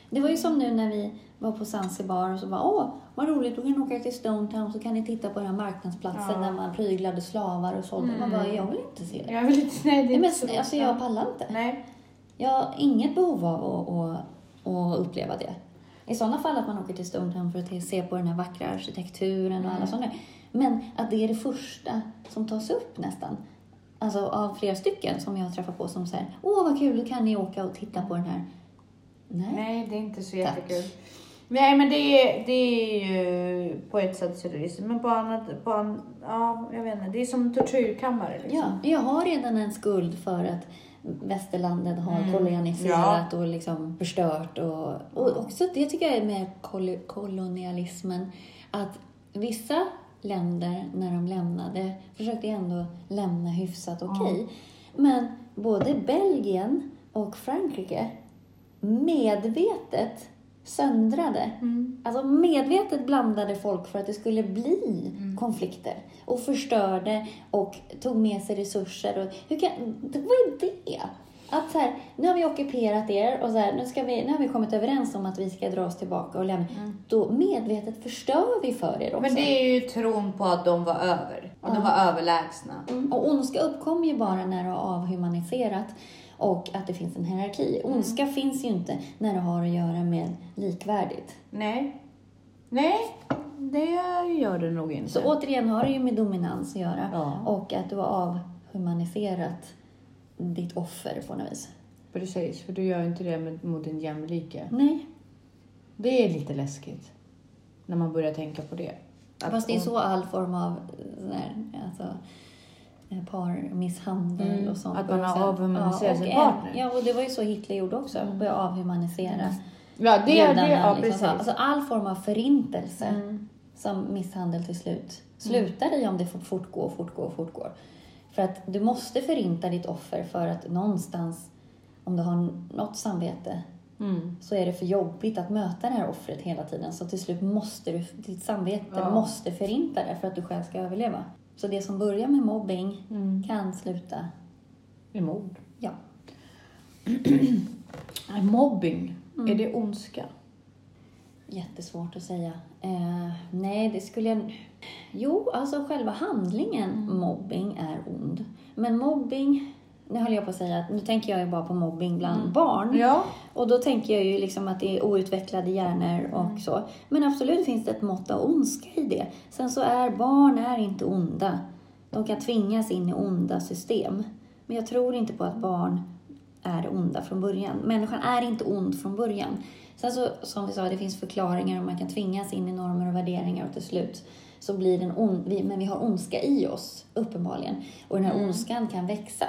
Speaker 1: Det var ju som nu när vi var på Zanzibar och så bara åh, vad roligt, då kan ni åka till Stone Town så kan ni titta på den här marknadsplatsen
Speaker 2: Ja.
Speaker 1: där man pryglade slavar och sålde. Man bara, jag vill inte se det.
Speaker 2: Jag vill inte, nej, det är
Speaker 1: Nej, men,
Speaker 2: så.
Speaker 1: alltså, jag pallar inte.
Speaker 2: Nej.
Speaker 1: Jag har inget behov av att, att, att uppleva det. I sådana fall att man åker till Stone Town för att se på den här vackra arkitekturen och alla sådana. Men att det är det första som tas upp nästan. Alltså av flera stycken som jag har träffat på som säger Åh vad kul, då kan ni åka och titta på den här. Nej.
Speaker 2: Nej, det är inte så
Speaker 1: Tack.
Speaker 2: Nej, men det är, det är ju på ett sätt surrealistiskt. Men på annat, på an, ja, jag vet inte. Det är som tortyrkammare liksom.
Speaker 1: Ja, jag har redan en skuld för att västerlandet har
Speaker 2: Mm.
Speaker 1: kolonialiserat och liksom förstört. Och, och också det tycker jag är med kol kolonialismen, att vissa länder när de lämnade försökte ändå lämna hyfsat okej. Men både Belgien och Frankrike medvetet söndrade.
Speaker 2: Mm.
Speaker 1: Alltså medvetet blandade folk för att det skulle bli
Speaker 2: Mm.
Speaker 1: konflikter. Och förstörde och tog med sig resurser. Och hur kan, vad är det? Att så här, nu har vi ockuperat er och så här, nu, ska vi, nu har vi kommit överens om att vi ska dra oss tillbaka och lämna. Då medvetet förstör vi för er också.
Speaker 2: Mm. Men det är ju tron på att de var över. Och de var överlägsna.
Speaker 1: Mm, Och ondska uppkommer ju bara när du har avhumaniserat och att det finns en hierarki.
Speaker 2: Mm.
Speaker 1: Ondska finns ju inte när det har att göra med likvärdigt.
Speaker 2: Nej. Nej, det gör det nog inte.
Speaker 1: Så återigen har det ju med dominans att göra
Speaker 2: Ja.
Speaker 1: och att du har avhumaniserat ditt offer på något vis.
Speaker 2: Precis, för du gör ju inte det med, mot din jämlike.
Speaker 1: Nej,
Speaker 2: Det är lite läskigt. När man börjar tänka på det.
Speaker 1: Fast det är så all form av sån här, alltså, eh, parmisshandel
Speaker 2: Mm,
Speaker 1: och sånt.
Speaker 2: att man har avhumaniserat
Speaker 1: och
Speaker 2: sin partner.
Speaker 1: Ja, och det var ju så Hitler gjorde också. Började avhumanisera
Speaker 2: Ja, det, det,
Speaker 1: judarna.
Speaker 2: ja,
Speaker 1: liksom.
Speaker 2: precis.
Speaker 1: Så, alltså all form av förintelse
Speaker 2: Mm.
Speaker 1: som misshandel till slut slutar i om det får fortgå, fortgå, fortgår. För att du måste förinta ditt offer för att någonstans, om du har något samvete,
Speaker 2: Mm.
Speaker 1: så är det för jobbigt att möta det här offret hela tiden. Så till slut måste du, ditt samvete
Speaker 2: Ja.
Speaker 1: måste förinta det för att du själv ska överleva. Så det som börjar med mobbing
Speaker 2: Mm.
Speaker 1: kan sluta,
Speaker 2: är mord.
Speaker 1: ja.
Speaker 2: Mobbing,
Speaker 1: Mm.
Speaker 2: är det ondska?
Speaker 1: Jättesvårt att säga. Eh, nej, det skulle jag... Jo, alltså själva handlingen
Speaker 2: Mm.
Speaker 1: mobbing är ond. Men mobbing... Nu höll jag på att säga att nu tänker jag ju bara på mobbing bland
Speaker 2: Mm.
Speaker 1: barn.
Speaker 2: Ja.
Speaker 1: Och då tänker jag ju liksom att det är outvecklade hjärnor och
Speaker 2: Mm.
Speaker 1: så. Men absolut finns det ett mått av ondska i det. Sen så är barn är inte onda. De kan tvingas in i onda system. Men jag tror inte på att barn är onda från början. Människan är inte ond från början. Sen så, som vi sa, det finns förklaringar och man kan tvingas in i normer och värderingar och till slut så blir den ond, vi, men vi har ondska i oss, uppenbarligen. Och den här
Speaker 2: Mm.
Speaker 1: ondskan kan växa.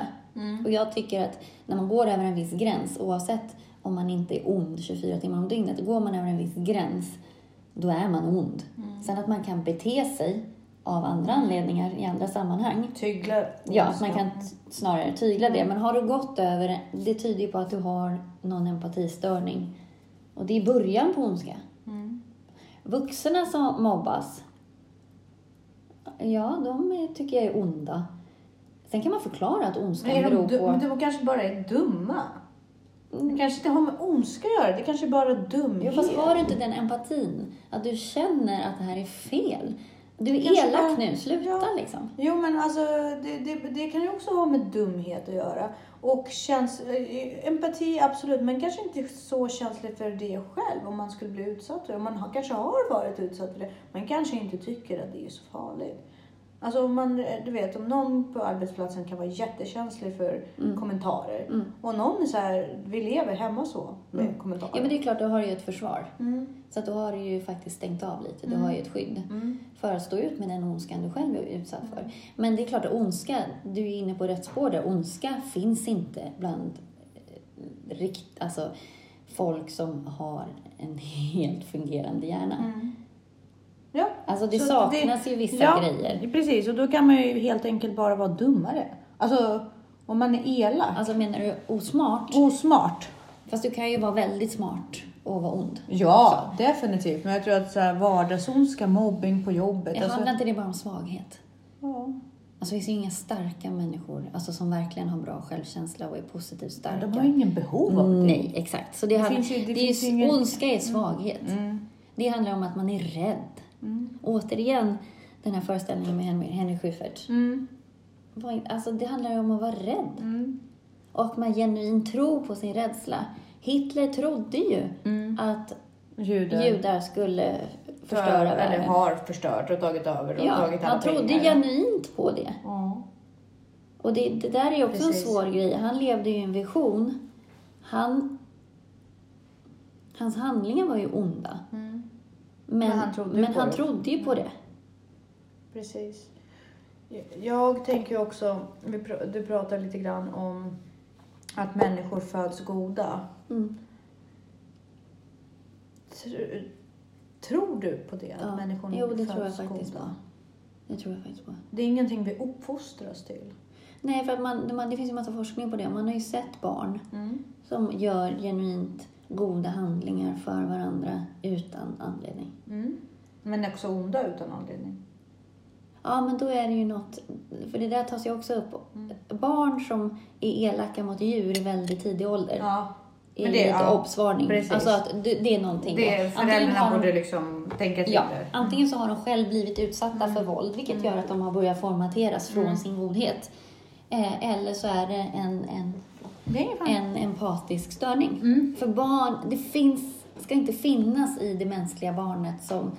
Speaker 1: Och jag tycker att när man går över en viss gräns, oavsett om man inte är ond 24 timmar om dygnet, går man över en viss gräns, då är man ond. Sen att man kan bete sig av andra anledningar i andra sammanhang,
Speaker 2: Tygla
Speaker 1: Ja, man kan snarare tygla det. Men har du gått över, det tyder ju på att du har någon empatistörning. Och det är början på ondska.
Speaker 2: Mm.
Speaker 1: Vuxna som mobbas, ja, de är, tycker jag är onda. Sen kan man förklara att ondskan
Speaker 2: Är
Speaker 1: beror
Speaker 2: du- men
Speaker 1: på...
Speaker 2: de kanske bara är dumma. Det kanske inte har med ondska att göra, det kanske bara är
Speaker 1: Jo,
Speaker 2: dumhet.
Speaker 1: fast har du inte den empatin, att du känner att det här är fel. Du är elak
Speaker 2: bara-
Speaker 1: nu, sluta
Speaker 2: Ja.
Speaker 1: liksom.
Speaker 2: Jo, men alltså det, det, det kan ju också ha med dumhet att göra. Och känns, eh, empati, absolut, men kanske inte så känslig för det själv om man skulle bli utsatt för det. Man har, kanske har varit utsatt för det, men kanske inte tycker att det är så farligt. Alltså om man, du vet, om någon på arbetsplatsen kan vara jättekänslig för kommentarer
Speaker 1: Mm.
Speaker 2: och någon är så här, vi lever hemma så med kommentarer.
Speaker 1: Ja, men det är klart, då har du ju ett försvar.
Speaker 2: mm.
Speaker 1: Så att då har du ju faktiskt stängt av lite. Du har ju ett skydd.
Speaker 2: Mm.
Speaker 1: för att stå ut med den ondskan du själv är utsatt för. Men det är klart att ondska, du är inne på rätt spår där. Ondska finns inte bland eh, rikt, alltså, folk som har en helt fungerande hjärna.
Speaker 2: Mm.
Speaker 1: Alltså det
Speaker 2: Så
Speaker 1: saknas
Speaker 2: det-
Speaker 1: ju vissa
Speaker 2: ja,
Speaker 1: grejer.
Speaker 2: Precis, och då kan man ju helt enkelt bara vara dummare. Alltså, om man är elak.
Speaker 1: Alltså menar du osmart?
Speaker 2: Osmart.
Speaker 1: Fast du kan ju vara väldigt smart och vara ond.
Speaker 2: Ja, definitivt. Men jag tror att så här, vardagsondska, mobbing på jobbet.
Speaker 1: Jag
Speaker 2: Alltså,
Speaker 1: handlar inte det bara om svaghet?
Speaker 2: ja.
Speaker 1: Alltså det finns ju inga starka människor alltså som verkligen har bra självkänsla och är positivt starka.
Speaker 2: De har ingen behov av det.
Speaker 1: Nej, exakt. Så det,
Speaker 2: Det
Speaker 1: handlar,
Speaker 2: ju- det
Speaker 1: det är ju,
Speaker 2: ingen-
Speaker 1: Ondska är svaghet.
Speaker 2: Mm.
Speaker 1: Det handlar om att man är rädd.
Speaker 2: Mm.
Speaker 1: Återigen, den här föreställningen med Henry, Henry Schyffert.
Speaker 2: Mm.
Speaker 1: Alltså, det handlar ju om att vara rädd.
Speaker 2: Mm.
Speaker 1: Och man genuint tror på sin rädsla. Hitler trodde ju
Speaker 2: Mm.
Speaker 1: att
Speaker 2: Judar.
Speaker 1: judar skulle
Speaker 2: För-
Speaker 1: förstöra
Speaker 2: Eller
Speaker 1: världen.
Speaker 2: har förstört och tagit över och
Speaker 1: Ja,
Speaker 2: tagit alla
Speaker 1: han trodde
Speaker 2: pengar.
Speaker 1: genuint på det.
Speaker 2: Ja.
Speaker 1: Och det, det där är ju också
Speaker 2: Precis.
Speaker 1: en svår grej. Han levde ju i en vision. Han, hans handlingar var ju onda.
Speaker 2: Mm.
Speaker 1: Men,
Speaker 2: Men
Speaker 1: men
Speaker 2: han
Speaker 1: han,
Speaker 2: trodde på det.
Speaker 1: trodde ju på det.
Speaker 2: Precis. Jag tänker också, du pratar lite grann om att människor föds goda.
Speaker 1: Mm.
Speaker 2: Tr- Tror du på det? Att
Speaker 1: Ja.
Speaker 2: människor
Speaker 1: Jo, det
Speaker 2: föds
Speaker 1: tror jag faktiskt
Speaker 2: goda?
Speaker 1: på. Det tror jag faktiskt på.
Speaker 2: Det är ingenting vi uppfostras till.
Speaker 1: Nej, för att man, det finns ju massa forskning på det. Man har ju sett barn
Speaker 2: Mm.
Speaker 1: som gör genuint goda handlingar för varandra utan anledning.
Speaker 2: Mm. Men också onda utan anledning.
Speaker 1: Ja, men då är det ju något, för det där tas ju också upp.
Speaker 2: Mm.
Speaker 1: Barn som är elaka mot djur i väldigt tidig ålder
Speaker 2: Ja,
Speaker 1: är
Speaker 2: men det-
Speaker 1: lite
Speaker 2: ja,
Speaker 1: obsvarning.
Speaker 2: precis.
Speaker 1: Alltså att det, det är någonting.
Speaker 2: det.
Speaker 1: Antingen
Speaker 2: föräldrarna
Speaker 1: har de-
Speaker 2: borde liksom tänka till
Speaker 1: Ja,
Speaker 2: där.
Speaker 1: antingen så har de själv blivit utsatta
Speaker 2: Mm.
Speaker 1: för våld, vilket gör att de har börjat formateras från sin godhet. Eh, eller så är det en, en, En empatisk störning.
Speaker 2: Mm.
Speaker 1: För barn, det finns, ska inte finnas i det mänskliga barnet som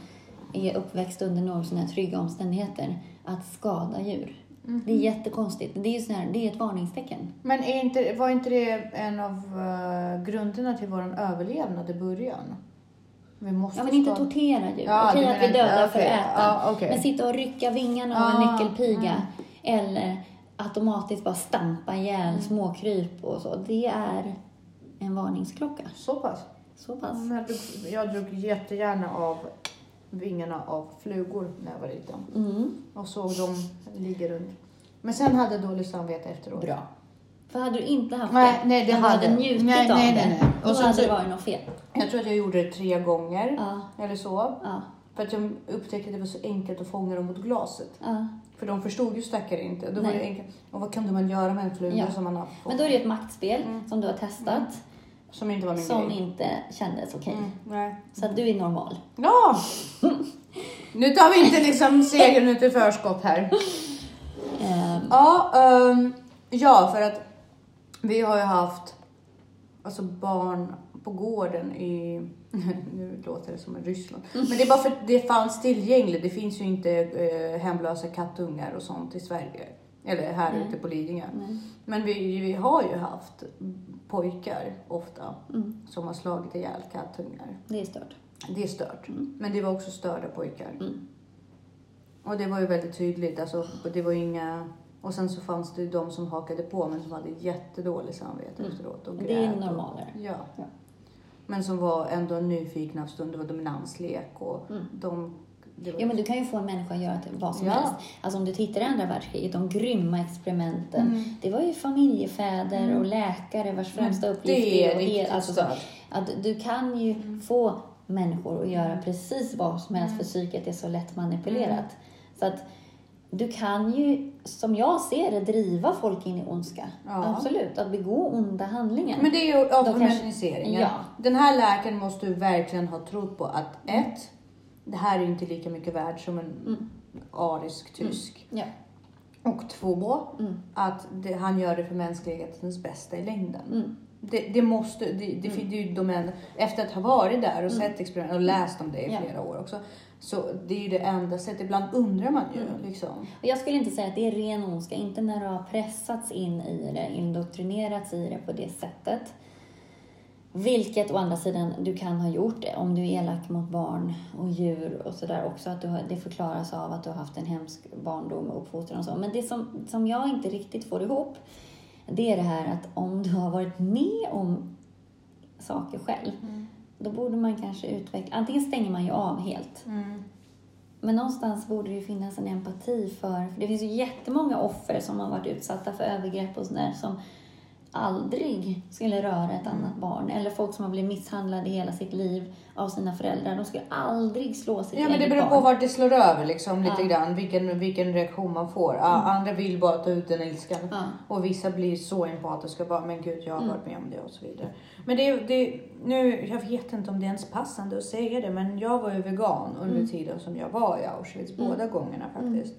Speaker 1: är uppväxt under något sådana här trygga omständigheter att skada djur.
Speaker 2: Mm.
Speaker 1: Det är jättekonstigt. Det är, ju här, det är ett varningstecken.
Speaker 2: Men är inte, var inte det en av eh, grunderna till vår överlevnad i början? Vi måste
Speaker 1: Ja, men inte tortera djur.
Speaker 2: Ja,
Speaker 1: Okej att vi dödar för
Speaker 2: okej.
Speaker 1: att äta.
Speaker 2: Ja, okej.
Speaker 1: Men sitta och rycka vingarna av en
Speaker 2: Ah,
Speaker 1: nyckelpiga eller automatiskt bara stampa ihjäl
Speaker 2: Mm.
Speaker 1: småkryp och så. Det är en varningsklocka.
Speaker 2: Så pass?
Speaker 1: Så pass.
Speaker 2: Jag drog, jag drog jättegärna av vingarna av flugor när jag var liten.
Speaker 1: Mm,
Speaker 2: Och såg dem ligga runt. Men sen hade jag dåligt samvete efteråt.
Speaker 1: bra. För hade du inte haft
Speaker 2: Nej,
Speaker 1: det,
Speaker 2: nej, det hade-
Speaker 1: hade njutit
Speaker 2: nej,
Speaker 1: av
Speaker 2: nej,
Speaker 1: det,
Speaker 2: nej, nej.
Speaker 1: då
Speaker 2: Och sen
Speaker 1: hade
Speaker 2: så-
Speaker 1: det varit något fel.
Speaker 2: Jag tror att jag gjorde det tre gånger.
Speaker 1: Ja,
Speaker 2: Eller så.
Speaker 1: ja,
Speaker 2: För att jag upptäckte att det var så enkelt att fånga dem mot glaset.
Speaker 1: ja.
Speaker 2: För de förstod ju stackare inte. Då var det enkelt. Och vad kunde man göra med en fluga
Speaker 1: Ja.
Speaker 2: som man har fått?
Speaker 1: Men då är det ett maktspel
Speaker 2: Mm.
Speaker 1: som du har testat,
Speaker 2: Som inte var min
Speaker 1: som
Speaker 2: grej.
Speaker 1: inte kändes okej.
Speaker 2: Mm.
Speaker 1: Så att du är normal.
Speaker 2: Ja! nu tar vi inte liksom segern ut i förskott här.
Speaker 1: Ehm,
Speaker 2: Ja, ehm, ja, för att vi har ju haft alltså barn på gården i, nu låter det som Ryssland, men det är bara för att det fanns tillgängligt. Det finns ju inte eh, hemlösa kattungar och sånt i Sverige. Eller här
Speaker 1: Nej.
Speaker 2: ute på Lidingö.
Speaker 1: nej.
Speaker 2: Men vi, vi har ju haft pojkar ofta
Speaker 1: Mm,
Speaker 2: som har slagit ihjäl kattungar.
Speaker 1: det är stört.
Speaker 2: Det är stört.
Speaker 1: Mm.
Speaker 2: Men det var också störda pojkar.
Speaker 1: Mm.
Speaker 2: Och det var ju väldigt tydligt. Alltså, det var inga... Och sen så fanns det ju de som hakade på men som hade jättedåligt samvete
Speaker 1: Mm.
Speaker 2: efteråt. Och
Speaker 1: Det är
Speaker 2: grät och-
Speaker 1: normalare.
Speaker 2: Ja.
Speaker 1: Ja.
Speaker 2: Men som var ändå nyfikna stund. Det var dominanslek och
Speaker 1: Mm.
Speaker 2: de... Var
Speaker 1: Ja, men du kan ju få en människa att göra till vad som
Speaker 2: Ja.
Speaker 1: helst. Alltså om du tittar i andra världskriget, de grymma experimenten.
Speaker 2: Mm.
Speaker 1: Det var ju familjefäder
Speaker 2: Mm.
Speaker 1: och läkare vars främsta uppgift
Speaker 2: det är
Speaker 1: att ge-
Speaker 2: riktigt
Speaker 1: alltså, att Du kan ju få människor att göra precis vad som helst
Speaker 2: Mm.
Speaker 1: för psyket är så lätt manipulerat. Så att du kan ju, som jag ser det, driva folk in i ondska.
Speaker 2: Ja.
Speaker 1: Absolut, att begå onda handlingar.
Speaker 2: Men det är ju avhumaniseringen.
Speaker 1: Ja.
Speaker 2: Den här läkaren måste ju verkligen ha trott på att ett, det här är ju inte lika mycket värd som en
Speaker 1: Mm.
Speaker 2: arisk tysk.
Speaker 1: Ja.
Speaker 2: Och två,
Speaker 1: Mm.
Speaker 2: att det, han gör det för mänsklighetens bästa i längden.
Speaker 1: Mm.
Speaker 2: Det, det måste, det, det,
Speaker 1: Mm.
Speaker 2: det är ju domän, efter att ha varit där och
Speaker 1: Mm.
Speaker 2: sett experiment och läst om det i flera år också. Så det är ju det enda sättet. Ibland undrar man ju
Speaker 1: Mm.
Speaker 2: liksom.
Speaker 1: Och Jag skulle inte säga att det är ren ondska, inte när du har pressats in i det, indoktrinerats i det på det sättet. Vilket å andra sidan du kan ha gjort det om du är elak mot barn och djur och sådär också. Att du har, det förklaras av att du har haft en hemsk barndom och uppfostran och så. Men det som, som jag inte riktigt får ihop, det är det här att om du har varit med om saker själv, då borde man kanske utveckla... Antingen stänger man ju av helt.
Speaker 2: Mm.
Speaker 1: Men någonstans borde det ju finnas en empati för, för det finns ju jättemånga offer som har varit utsatta för övergrepp och sådär som aldrig skulle röra ett
Speaker 2: Mm.
Speaker 1: annat barn. Eller folk som har blivit misshandlade hela sitt liv av sina föräldrar. De skulle aldrig slå sitt
Speaker 2: Ja men det beror på
Speaker 1: barn.
Speaker 2: vart det slår över liksom lite
Speaker 1: Ja.
Speaker 2: grann. Vilken, vilken reaktion man får. Ja, Andra vill bara ta ut den ilskan.
Speaker 1: Ja.
Speaker 2: Och vissa blir så empatiska bara, men gud jag har
Speaker 1: Mm.
Speaker 2: varit med om det och så vidare. Men det, det, nu, jag vet inte om det är ens passande att säga det, men jag var ju vegan under
Speaker 1: Mm.
Speaker 2: tiden som jag var i Auschwitz,
Speaker 1: Mm.
Speaker 2: båda gångerna faktiskt.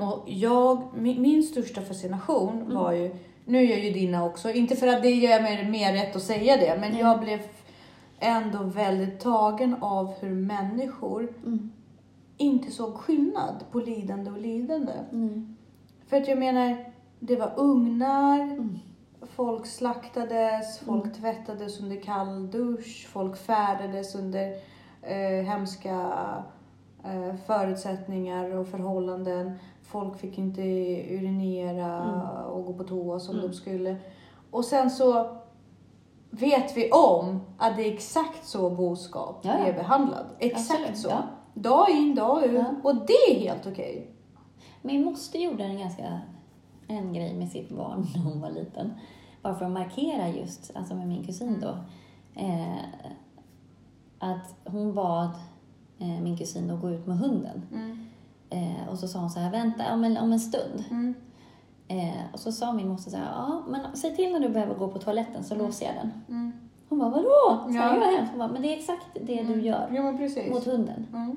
Speaker 2: Och jag, min, min största fascination
Speaker 1: Mm.
Speaker 2: var ju, nu gör ju dina också, inte för att det gör mig mer rätt att säga det, men
Speaker 1: Nej.
Speaker 2: jag blev ändå väldigt tagen av hur människor
Speaker 1: Mm.
Speaker 2: inte såg skillnad på lidande och lidande.
Speaker 1: Mm.
Speaker 2: För att jag menar, det var ugnar,
Speaker 1: Mm.
Speaker 2: folk slaktades, folk
Speaker 1: Mm.
Speaker 2: tvättades under kall dusch, folk färdades under eh, hemska eh, förutsättningar och förhållanden. Folk fick inte urinera
Speaker 1: Mm.
Speaker 2: och gå på toa som
Speaker 1: Mm.
Speaker 2: de skulle. Och sen så vet vi om att det är exakt så boskap
Speaker 1: Ja, ja.
Speaker 2: är behandlad. Exakt
Speaker 1: Absolut,
Speaker 2: så.
Speaker 1: ja.
Speaker 2: Dag in, dag ut. Och det är helt okej.
Speaker 1: Min moster gjorde en ganska en grej med sitt barn när hon var liten. Bara för att markera just, alltså med min kusin då. Eh, att hon bad eh, min kusin att gå ut med hunden.
Speaker 2: Mm.
Speaker 1: Eh, och så sa hon så här, vänta om en, om en stund.
Speaker 2: Mm.
Speaker 1: Eh, och så sa min moster så här, ja men säg till när du behöver gå på toaletten så låser jag den.
Speaker 2: Mm.
Speaker 1: Hon bara, vadå? Så
Speaker 2: Ja.
Speaker 1: jag hemskt. Hon bara, men det är exakt det du gör
Speaker 2: Ja,
Speaker 1: mot hunden.
Speaker 2: Mm.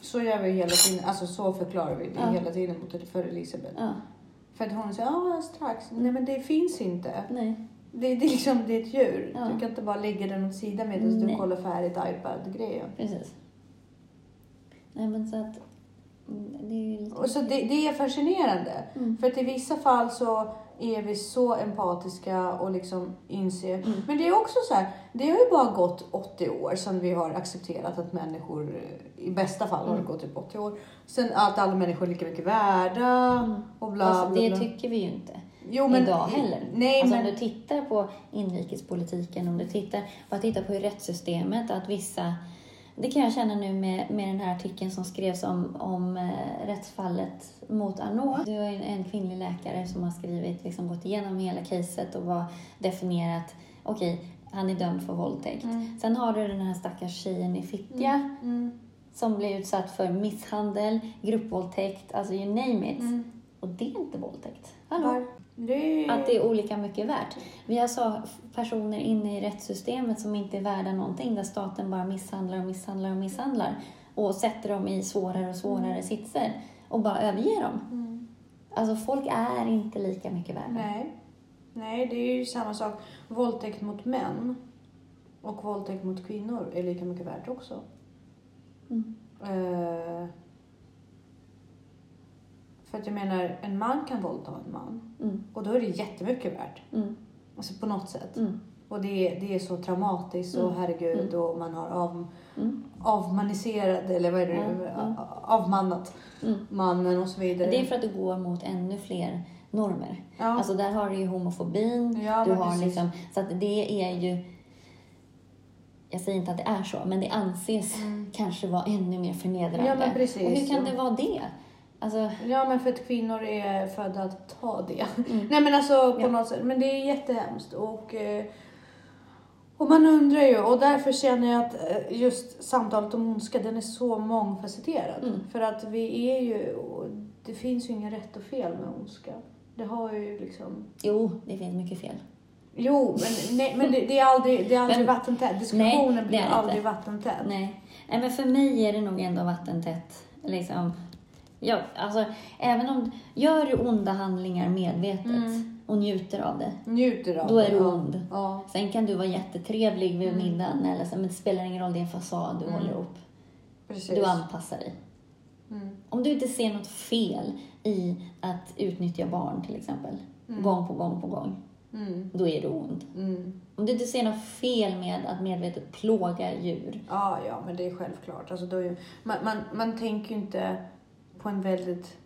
Speaker 2: Så gör vi hela tiden, alltså så förklarar vi det
Speaker 1: Ja.
Speaker 2: hela tiden mot för Elisabeth.
Speaker 1: Ja,
Speaker 2: För att hon säger, ja strax. Nej men det finns inte.
Speaker 1: nej.
Speaker 2: Det, det är liksom, det är ett djur.
Speaker 1: Ja.
Speaker 2: Du kan inte bara lägga den åt sidan medan du kollar färdigt iPad-grejen.
Speaker 1: Precis. Nej men så att,
Speaker 2: Och så det, det är fascinerande.
Speaker 1: Mm.
Speaker 2: För att i vissa fall så är vi så empatiska och liksom inser.
Speaker 1: Mm.
Speaker 2: Men det är också så här, det har ju bara gått 80 år sedan vi har accepterat att människor, i bästa fall har det
Speaker 1: Mm.
Speaker 2: gått typ 80 år. Sen att alla människor är lika mycket värda
Speaker 1: Mm.
Speaker 2: och bla
Speaker 1: Alltså,
Speaker 2: bla
Speaker 1: det
Speaker 2: bla.
Speaker 1: tycker vi ju inte
Speaker 2: Jo, men,
Speaker 1: idag heller.
Speaker 2: Nej,
Speaker 1: alltså,
Speaker 2: men,
Speaker 1: Om du tittar på inrikespolitiken, om du tittar, bara tittar på hur rättssystemet, att vissa... Det kan jag känna nu med, med den här artikeln som skrevs om, om eh, rättsfallet mot Arnaud. Det var en, en kvinnlig läkare som har skrivit, liksom gått igenom hela caset och var definierat, okej, han är dömd för våldtäkt.
Speaker 2: Mm.
Speaker 1: Sen har du den här stackars tjejen i Fittja
Speaker 2: Mm.
Speaker 1: som blev utsatt för misshandel, gruppvåldtäkt, alltså you name it.
Speaker 2: Mm.
Speaker 1: Och det är inte våldtäkt. Hallå?
Speaker 2: Var- Det.
Speaker 1: Att det är olika mycket värt. Vi har så personer inne i rättssystemet som inte är värda någonting, där staten bara misshandlar och misshandlar och misshandlar och sätter dem i svårare och svårare sitser och bara överger dem.
Speaker 2: Mm.
Speaker 1: Alltså folk är inte lika mycket värda.
Speaker 2: Nej. Nej, det är ju samma sak. Våldtäkt mot män och våldtäkt mot kvinnor är lika mycket värt också.
Speaker 1: Mm.
Speaker 2: Eh, för att jag menar, en man kan våldta en man.
Speaker 1: Mm.
Speaker 2: Och då är det jättemycket värt.
Speaker 1: Mm.
Speaker 2: Alltså på något sätt.
Speaker 1: Mm.
Speaker 2: Och det är, det är så traumatiskt och
Speaker 1: Mm.
Speaker 2: herregud och man har av,
Speaker 1: Mm.
Speaker 2: avmaniserat eller vad är det nu? Avmannat
Speaker 1: Mm.
Speaker 2: mannen och så vidare.
Speaker 1: Det är för att det går mot ännu fler normer.
Speaker 2: ja.
Speaker 1: Alltså där har du ju homofobin,
Speaker 2: Ja,
Speaker 1: du har
Speaker 2: precis.
Speaker 1: liksom, så att det är ju, jag säger inte att det är så, men det anses
Speaker 2: Mm.
Speaker 1: kanske vara ännu mer förnedrande.
Speaker 2: Ja, men precis,
Speaker 1: och hur kan
Speaker 2: ja.
Speaker 1: det vara det? Alltså,
Speaker 2: Ja, men för att kvinnor är födda att ta det.
Speaker 1: mm.
Speaker 2: Nej men alltså på
Speaker 1: Ja.
Speaker 2: något sätt. Men det är jättehemskt. Och, eh, och man undrar ju. Och därför känner jag att eh, just samtalet om ondska, den är så mångfacetterad.
Speaker 1: Mm.
Speaker 2: För att vi är ju, det finns ju inga rätt och fel med ondska. Det har ju liksom...
Speaker 1: jo, det finns mycket fel.
Speaker 2: Jo, men, nej, men det, det är aldrig, det är aldrig
Speaker 1: Men-
Speaker 2: vattentätt. Diskussionen
Speaker 1: Nej,
Speaker 2: blir aldrig vattentätt.
Speaker 1: Nej. Nej, men för mig är det nog ändå vattentätt. Liksom, ja, alltså, även om, gör du onda handlingar medvetet
Speaker 2: Mm.
Speaker 1: och njuter av det,
Speaker 2: Njuter av
Speaker 1: Då är du
Speaker 2: ja.
Speaker 1: ond.
Speaker 2: Ja.
Speaker 1: Sen kan du vara jättetrevlig vid
Speaker 2: Mm.
Speaker 1: middagen, eller så, men det spelar ingen roll, det är en fasad du
Speaker 2: Mm.
Speaker 1: håller upp.
Speaker 2: Precis.
Speaker 1: Du anpassar dig.
Speaker 2: Mm.
Speaker 1: Om du inte ser något fel i att utnyttja barn till exempel,
Speaker 2: Mm.
Speaker 1: gång på gång på gång,
Speaker 2: Mm.
Speaker 1: då är du ond.
Speaker 2: Mm.
Speaker 1: Om du inte ser något fel med att medvetet plåga djur,
Speaker 2: Ja, ja, men det är självklart. Alltså, då är man, man, man tänker ju inte på en väldigt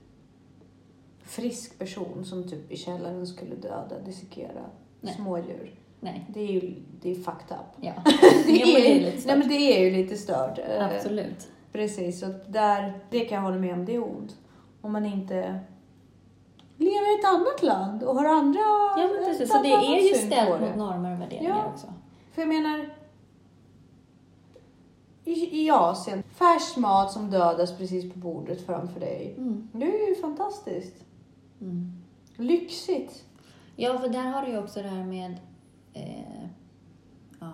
Speaker 2: frisk person som typ i källaren skulle döda, dissekera
Speaker 1: Nej.
Speaker 2: smådjur.
Speaker 1: nej.
Speaker 2: Det är ju det är fucked up.
Speaker 1: Ja,
Speaker 2: Det är,
Speaker 1: det är lite
Speaker 2: nej,
Speaker 1: stört.
Speaker 2: men det är ju lite stört. Eh,
Speaker 1: absolut.
Speaker 2: Precis, så där, det kan jag hålla med om, det är ont. Om man inte lever i ett annat land och har andra...
Speaker 1: Ja, men precis. Så det är ju ställt mot normer och värderingar
Speaker 2: Ja.
Speaker 1: också.
Speaker 2: För jag menar, i, i Asien, färsk mat som dödas precis på bordet framför dig.
Speaker 1: Mm.
Speaker 2: Det är ju fantastiskt.
Speaker 1: Mm.
Speaker 2: Lyxigt.
Speaker 1: Ja, för där har du ju också det här med eh, ja,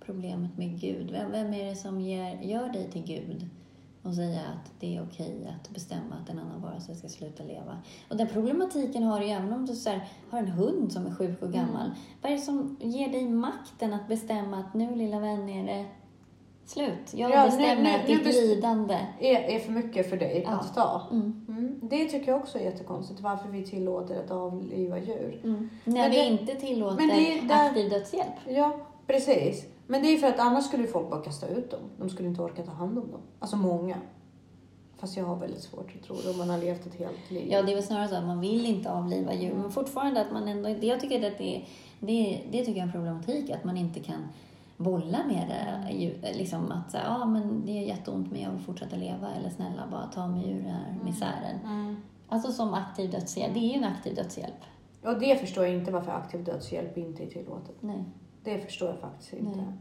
Speaker 1: problemet med Gud. Vem, vem är det som ger, gör dig till Gud och säger att det är okej att bestämma att en annan varelse ska sluta leva? Och den problematiken har du ju även om du så här, har en hund som är sjuk och gammal. Vad är det som ger dig makten att bestämma att nu lilla vän är det slut? Jag
Speaker 2: Ja, nu-
Speaker 1: bestämmer
Speaker 2: nu-
Speaker 1: att
Speaker 2: nu
Speaker 1: ditt
Speaker 2: best-
Speaker 1: lidande...
Speaker 2: Är, är för mycket för dig
Speaker 1: Ja.
Speaker 2: att ta.
Speaker 1: Mm.
Speaker 2: Mm. Det tycker jag också är jättekonstigt, varför vi tillåter att avliva djur.
Speaker 1: Mm. När
Speaker 2: Men
Speaker 1: vi
Speaker 2: det-
Speaker 1: inte tillåter
Speaker 2: men det är där-
Speaker 1: aktiv dödshjälp.
Speaker 2: Ja, precis. Men det är för att annars skulle folk bara kasta ut dem. De skulle inte orka ta hand om dem. Alltså många. Fast jag har väldigt svårt att tro det om man har levt ett helt liv.
Speaker 1: Ja, det är väl snarare så att man vill inte avliva djur, men fortfarande att man ändå... Det jag tycker att det, det, det tycker jag är en problematik, att man inte kan bolla med det. Liksom att säga, ja men det är jätteont men jag vill fortsätta leva, eller snälla bara ta mig ur den här misären.
Speaker 2: Mm.
Speaker 1: Alltså som aktiv dödshjälp, det är ju en aktiv dödshjälp.
Speaker 2: Och det förstår jag inte varför aktiv dödshjälp inte är tillåtet.
Speaker 1: Nej.
Speaker 2: Det förstår jag faktiskt inte.
Speaker 1: Nej.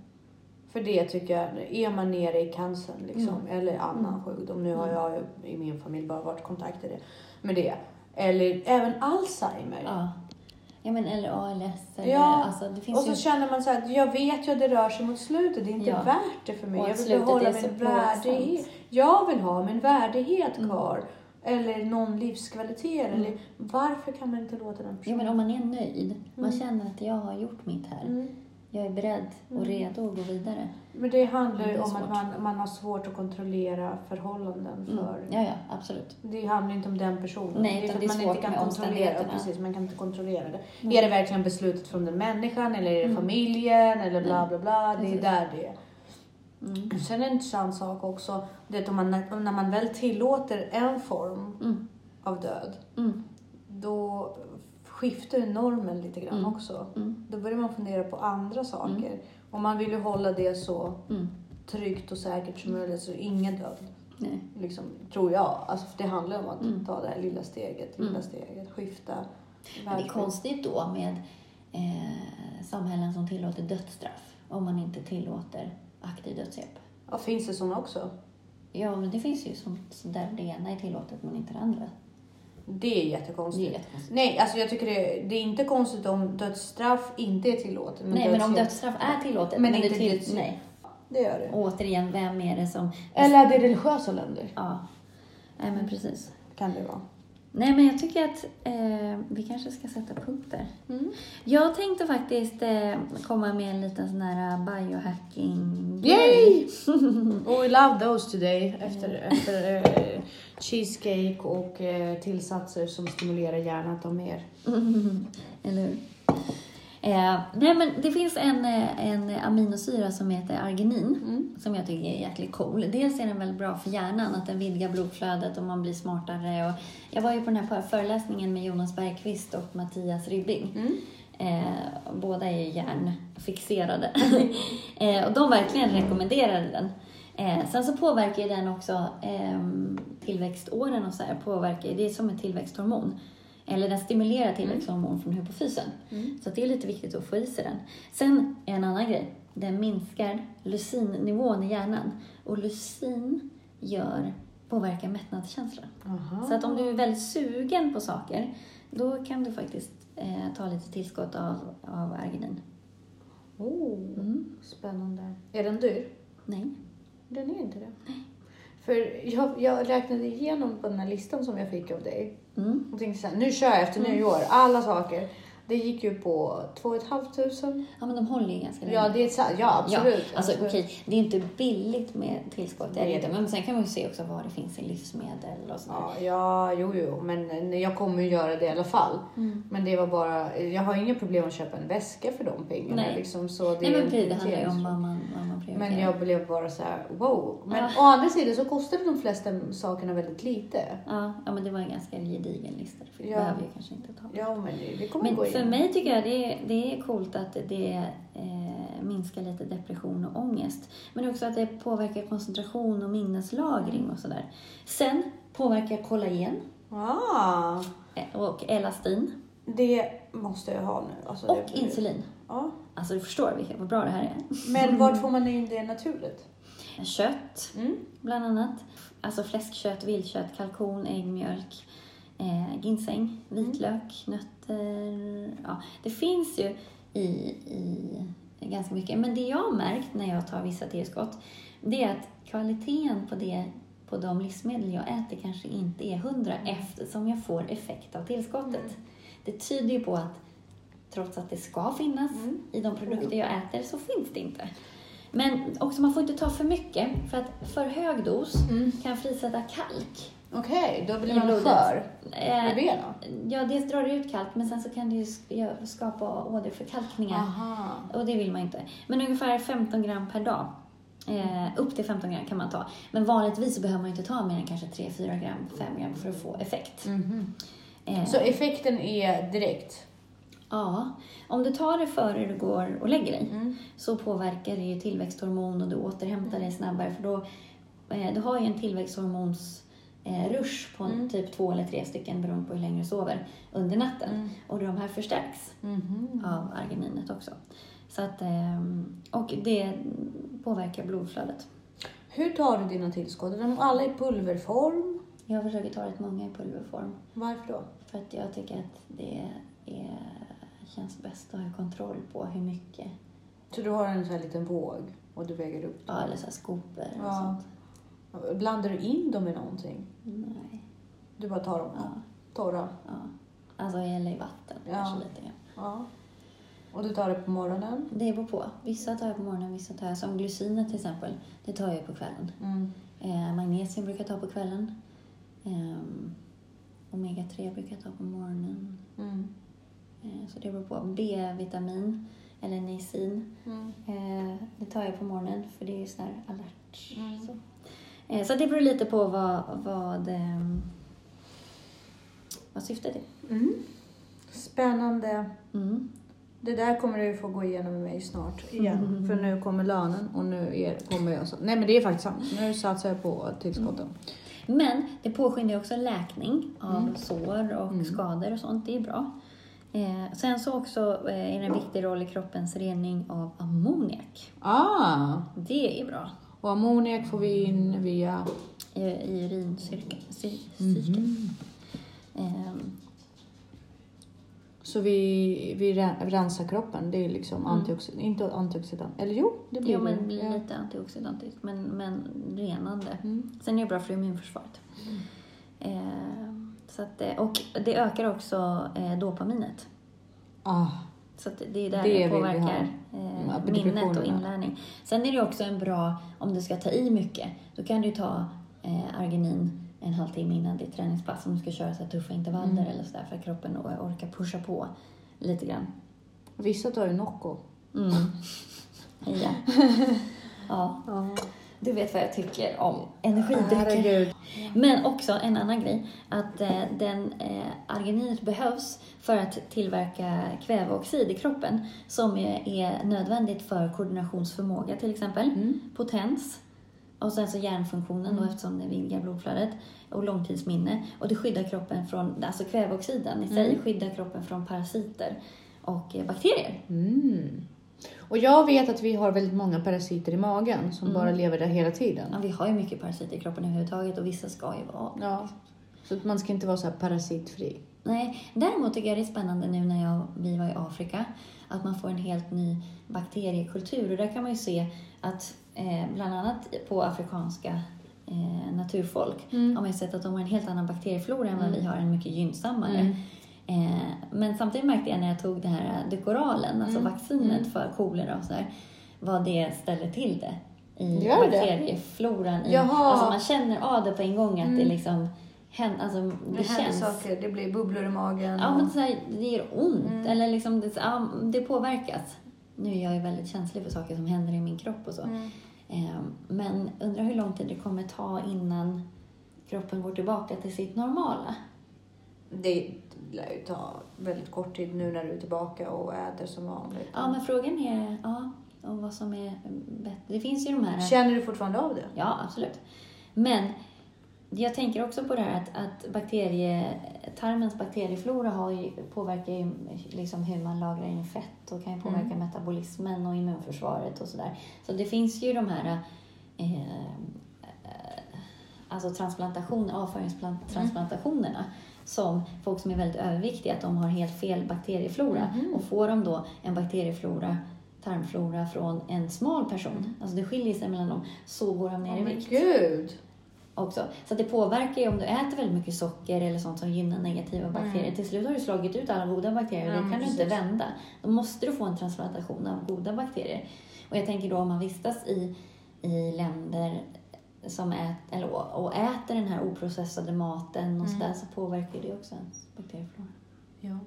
Speaker 2: För det tycker jag, är man nere i cancern liksom,
Speaker 1: Mm.
Speaker 2: eller annan
Speaker 1: Mm.
Speaker 2: sjukdom, nu har jag ju i min familj bara varit kontaktade med det. Eller även Alzheimer.
Speaker 1: Ja. Ja men, eller ALS, eller,
Speaker 2: Ja,
Speaker 1: alltså det
Speaker 2: Och
Speaker 1: finns
Speaker 2: så
Speaker 1: ju...
Speaker 2: känner man så här, jag vet ju att det rör sig mot slutet, det är inte
Speaker 1: Ja.
Speaker 2: värt det för mig.
Speaker 1: Och
Speaker 2: Jag vill behålla min värdighet. Jag vill ha min värdighet
Speaker 1: Mm.
Speaker 2: kvar. Eller någon livskvalitet. Eller varför kan man inte låta den
Speaker 1: Ja,
Speaker 2: personen...
Speaker 1: men om man är nöjd, man
Speaker 2: Mm.
Speaker 1: känner att jag har gjort mitt här.
Speaker 2: Mm.
Speaker 1: Jag är beredd och
Speaker 2: Mm.
Speaker 1: redo att gå vidare.
Speaker 2: Men det handlar ju om att man, man har svårt att kontrollera förhållanden
Speaker 1: Mm.
Speaker 2: för...
Speaker 1: Ja, ja, absolut.
Speaker 2: Det handlar inte om den personen.
Speaker 1: Nej,
Speaker 2: det är för
Speaker 1: det är
Speaker 2: att man inte kan kontrollera. Precis, man kan inte kontrollera det.
Speaker 1: Mm.
Speaker 2: Är det verkligen beslutet från den människan eller är det
Speaker 1: Mm.
Speaker 2: familjen eller bla bla bla. Det är
Speaker 1: Precis.
Speaker 2: där det är.
Speaker 1: Mm.
Speaker 2: Sen är en intressant sak också, det är att om man, när man väl tillåter en form
Speaker 1: Mm.
Speaker 2: av död,
Speaker 1: Mm.
Speaker 2: då skiftar ju normen lite grann
Speaker 1: Mm.
Speaker 2: också.
Speaker 1: Mm.
Speaker 2: Då börjar man fundera på andra saker. Och man vill ju hålla det så
Speaker 1: Mm.
Speaker 2: tryggt och säkert som möjligt, så ingen död.
Speaker 1: Nej.
Speaker 2: Liksom, tror jag. Alltså, det handlar om att
Speaker 1: Mm.
Speaker 2: ta det här lilla steget, lilla
Speaker 1: Mm.
Speaker 2: steget, skifta.
Speaker 1: Men det är konstigt då med eh, samhällen som tillåter dödsstraff om man inte tillåter aktiv dödshjälp.
Speaker 2: Ja, finns det sådana också?
Speaker 1: Ja, men det finns ju sånt där det ena är tillåtet men inte det andra.
Speaker 2: Det är
Speaker 1: Det är
Speaker 2: jättekonstigt.
Speaker 1: jättekonstigt.
Speaker 2: Nej, alltså jag tycker det, det är inte konstigt om dödsstraff inte är tillåtet.
Speaker 1: Nej, men om dödsstraff är tillåtet
Speaker 2: Men
Speaker 1: men,
Speaker 2: inte
Speaker 1: det till...
Speaker 2: dödshjälp.
Speaker 1: Nej.
Speaker 2: Det gör det.
Speaker 1: Återigen, vem är det som...
Speaker 2: Eller är det religiösa länder?
Speaker 1: Ja. Nej, men precis.
Speaker 2: Kan det vara.
Speaker 1: Nej, men jag tycker att eh, vi kanske ska sätta punkt där.
Speaker 2: Mm.
Speaker 1: Jag tänkte faktiskt eh, komma med en liten sån här biohacking
Speaker 2: Yay! oh, we love those today. Efter, efter eh, cheesecake och eh, tillsatser som stimulerar hjärnan att ha mer.
Speaker 1: Eller hur? Eh, nej, men det finns en, eh, en aminosyra som heter arginin
Speaker 2: Mm.
Speaker 1: som jag tycker är jäkligt cool. Dels är den väldigt bra för hjärnan, att den vidgar blodflödet och man blir smartare. Och jag var ju på den här föreläsningen med Jonas Bergqvist och Mattias Ribbing.
Speaker 2: Mm.
Speaker 1: Eh, båda är ju hjärnfixerade. eh, och de verkligen rekommenderade den. Eh, sen så påverkar ju den också eh, tillväxtåren och så här. Påverkar, det är som ett tillväxthormon. Eller den stimulerar tillväxthormon från hypofysen.
Speaker 2: Mm.
Speaker 1: Så det är lite viktigt att få i sig den. Sen en annan grej. Den minskar lysinnivån i hjärnan. Och lysin gör, påverkar mättnadskänslan. Så att om du är väldigt sugen på saker, då kan du faktiskt eh, ta lite tillskott av, av arginin.
Speaker 2: Oh,
Speaker 1: Mm.
Speaker 2: spännande. Är den dyr?
Speaker 1: Nej.
Speaker 2: Den är inte det. För jag, jag räknade igenom på den här listan som jag fick av dig.
Speaker 1: Mm.
Speaker 2: Och tänkte så här, nu kör jag efter nyår, alla saker. Det gick ju på 2 500.
Speaker 1: Ja, men de håller ju ganska länge.
Speaker 2: Ja, det är ja absolut.
Speaker 1: Ja, alltså
Speaker 2: absolut.
Speaker 1: okej, det är inte billigt med tillskott, det är inte. Men sen kan man ju se också vad det finns i livsmedel och sådär.
Speaker 2: Ja, ja, jo, jo, men jag kommer ju göra det i alla fall.
Speaker 1: Mm.
Speaker 2: Men det var bara, jag har inga problem att köpa en väska för de pengarna.
Speaker 1: Nej.
Speaker 2: Liksom, så det
Speaker 1: Nej, men precis, det handlar ju om vad man.
Speaker 2: Men jag blev bara så här, wow. Men
Speaker 1: Ja.
Speaker 2: å andra sidan så kostade de flesta sakerna väldigt lite.
Speaker 1: Ja, ja, men det var en ganska gedigen lista. För det
Speaker 2: Ja.
Speaker 1: behöver jag kanske inte ta.
Speaker 2: Ja, men det, kommer
Speaker 1: Men
Speaker 2: gå
Speaker 1: för
Speaker 2: igenom.
Speaker 1: mig tycker jag det är, det är coolt att det eh, minskar lite depression och ångest. Men också att det påverkar koncentration och minneslagring och sådär. Sen påverkar kollagen
Speaker 2: Ah,
Speaker 1: eh, och elastin
Speaker 2: det måste jag ha nu. Alltså,
Speaker 1: och
Speaker 2: blir-
Speaker 1: insulin.
Speaker 2: Ja.
Speaker 1: Alltså du förstår vilka, vad bra det här är.
Speaker 2: Men vart får man in det naturligt?
Speaker 1: Kött,
Speaker 2: Mm.
Speaker 1: bland annat. Alltså fläskkött, viltkött, kalkon, äggmjölk, eh, ginseng, vitlök, nötter. Ja, det finns ju i, i ganska mycket. Men det jag har märkt när jag tar vissa tillskott, det är att kvaliteten på, det, på de livsmedel jag äter kanske inte är hundra eftersom jag får effekt av tillskottet. Det tyder ju på att trots att det ska finnas
Speaker 2: Mm.
Speaker 1: i de produkter jag äter så finns det inte. Men också man får inte ta för mycket för att för hög dos kan frisätta kalk.
Speaker 2: Okej, då blir man skör.
Speaker 1: Eh,
Speaker 2: Med benen?
Speaker 1: ja, dels drar det ut kalk men sen så kan det ju skapa åderförkalkningar.
Speaker 2: Aha.
Speaker 1: Och det vill man inte. Men ungefär 15 gram per dag. Eh, upp till 15 gram kan man ta. Men vanligtvis så behöver man inte ta mer än kanske 3-4 gram, 5 gram för att få effekt.
Speaker 2: Mhm.
Speaker 1: Eh,
Speaker 2: Så effekten är direkt?
Speaker 1: Ja, om du tar det före du går och lägger dig
Speaker 2: Mm.
Speaker 1: så påverkar det ju tillväxthormon och du återhämtar dig snabbare för då, eh, du har ju en tillväxthormons eh, rush på
Speaker 2: Mm.
Speaker 1: typ två eller tre stycken beroende på hur länge du sover under natten.
Speaker 2: Mm.
Speaker 1: Och de här förstärks
Speaker 2: Mhm.
Speaker 1: av argininet också. Så att, ehm, och det påverkar blodflödet.
Speaker 2: Hur tar du dina tillskott? Är de alla i pulverform?
Speaker 1: Jag försöker ta rätt många i pulverform
Speaker 2: Varför då?
Speaker 1: för att jag tycker att det är, känns bäst att ha kontroll på hur mycket.
Speaker 2: Så du har en sån här liten våg och du väger upp
Speaker 1: Ja, eller så här skopor och
Speaker 2: Ja.
Speaker 1: sånt.
Speaker 2: Blandar du in dem i någonting?
Speaker 1: Nej.
Speaker 2: Du bara tar dem
Speaker 1: Ja,
Speaker 2: torra?
Speaker 1: ja. Alltså eller i vatten
Speaker 2: Ja.
Speaker 1: kanske lite grann.
Speaker 2: Ja. Och du tar det på morgonen?
Speaker 1: Det beror på. Vissa tar jag på morgonen, vissa tar jag som glycinet till exempel. Det tar jag på kvällen.
Speaker 2: Mm.
Speaker 1: Eh, magnesium brukar jag ta på kvällen. Ehm, Omega-3 brukar jag ta på morgonen.
Speaker 2: Mm.
Speaker 1: Eh, så det beror på. B-vitamin eller niacin.
Speaker 2: Mm.
Speaker 1: Eh, det tar jag på morgonen för det är sån här alert.
Speaker 2: Mm.
Speaker 1: Så. Eh, så det beror lite på vad, vad, ehm, vad syftet är.
Speaker 2: Mm. Spännande.
Speaker 1: Mm.
Speaker 2: Det där kommer du få gå igenom med mig snart igen. För nu kommer lönen och nu är, kommer jag... Så, nej men det är faktiskt sant. Nu satsar jag på tillskotten.
Speaker 1: Men det påskyndar också läkning av
Speaker 2: Mm.
Speaker 1: sår och skador och sånt. Det är bra. Eh, sen så också eh, är det en viktig roll i kroppens rening av ammoniak.
Speaker 2: Ah!
Speaker 1: Det är bra
Speaker 2: Och ammoniak får vi in via...
Speaker 1: i, i urincykeln. Cy-
Speaker 2: Mhm.
Speaker 1: cykeln. Ehm,
Speaker 2: Så vi, vi ren- rensar kroppen. Det är liksom antioxidant. Inte antioxidant. Eller jo, det blir
Speaker 1: jo, men
Speaker 2: det.
Speaker 1: blir
Speaker 2: Ja.
Speaker 1: lite antioxidantiskt, men, men renande.
Speaker 2: Mm.
Speaker 1: Sen är det bra för immunförsvaret. Ehm, så att, eh, och det ökar också eh, dopaminet.
Speaker 2: Ah.
Speaker 1: Så det är där
Speaker 2: Det
Speaker 1: det, påverkar
Speaker 2: Ja,
Speaker 1: eh, minnet och inlärning. Sen är det också en bra, om du ska ta i mycket, då kan du ta eh, arginin en halvtimme innan ditt träningspass om du ska köra så tuffa intervaller
Speaker 2: Mm.
Speaker 1: eller sådär för att kroppen or- orkar pusha på lite grann.
Speaker 2: Vissa tar ju Nocco.
Speaker 1: Mm. ja. ja,
Speaker 2: Ja.
Speaker 1: Du vet vad jag tycker om energidrycker. Men också en annan grej, att eh, den eh, argininet behövs för att tillverka kväveoxid i kroppen som är, nödvändigt för koordinationsförmåga till exempel,
Speaker 2: Mm.
Speaker 1: potens och sen så hjärnfunktionen då eftersom det vidgar blodflödet och långtidsminne och det skyddar kroppen från, alltså kväveoxiden i sig
Speaker 2: Mm.
Speaker 1: skyddar kroppen från parasiter och eh, bakterier.
Speaker 2: Mm. Och jag vet att vi har väldigt många parasiter i magen som bara lever där hela tiden.
Speaker 1: Ja, vi har ju mycket parasiter i kroppen överhuvudtaget och vissa ska ju vara
Speaker 2: Ja. Så att man ska inte vara så parasitfri.
Speaker 1: Nej, däremot tycker jag det är spännande nu när jag, vi var i Afrika att man får en helt ny bakteriekultur. Och där kan man ju se att eh, bland annat på afrikanska eh, naturfolk
Speaker 2: Mm.
Speaker 1: har man ju sett att de har en helt annan bakterieflora än vad vi har, en mycket gynnsammare. Eh, men samtidigt märkte jag när jag tog det här Decoralen, alltså
Speaker 2: Mm.
Speaker 1: vaccinet
Speaker 2: Mm.
Speaker 1: för kolera och sådär, vad det ställer till det i
Speaker 2: Gör det?
Speaker 1: bakteriefloran. I, alltså man känner av det på en gång att
Speaker 2: Mm.
Speaker 1: det liksom alltså det, känns.
Speaker 2: saker, det blir bubblor i magen.
Speaker 1: Ja, men så här, det gör ont.
Speaker 2: Mm.
Speaker 1: Eller liksom det, ja, det påverkas. Nu är jag ju väldigt känslig för saker som händer i min kropp och så.
Speaker 2: Mm.
Speaker 1: Eh, men undrar hur lång tid det kommer ta innan kroppen går tillbaka till sitt normala.
Speaker 2: Det lär ju ta väldigt kort tid nu när du är tillbaka och äter som vanligt.
Speaker 1: Ja, men frågan är ja, och vad som är bättre. Det finns ju de här...
Speaker 2: Känner du fortfarande av det?
Speaker 1: Ja, absolut. Men jag tänker också på det här att, att bakterie, tarmens bakterieflora har ju, påverkar ju liksom hur man lagrar in fett och kan ju påverka
Speaker 2: Mm.
Speaker 1: metabolismen och immunförsvaret och sådär. Så det finns ju de här eh, eh, alltså transplantation, avföringstransplantationerna som folk som är väldigt överviktiga, att de har helt fel bakterieflora.
Speaker 2: Mhm.
Speaker 1: Och får de då en bakterieflora, tarmflora från en smal person, alltså det skiljer sig mellan dem, så går de ner
Speaker 2: Åh
Speaker 1: i vikt
Speaker 2: gud!
Speaker 1: också. Så det påverkar ju om du äter väldigt mycket socker eller sånt som gynnar negativa bakterier.
Speaker 2: Mm.
Speaker 1: Till slut har du slagit ut alla goda bakterier och då kan du inte
Speaker 2: precis.
Speaker 1: vända. Då måste du få en transplantation av goda bakterier. Och jag tänker då om man vistas i, i länder som ät, eller, och äter den här oprocessade maten och
Speaker 2: Mm.
Speaker 1: sådär så påverkar det också ens bakterieflora.
Speaker 2: Ja.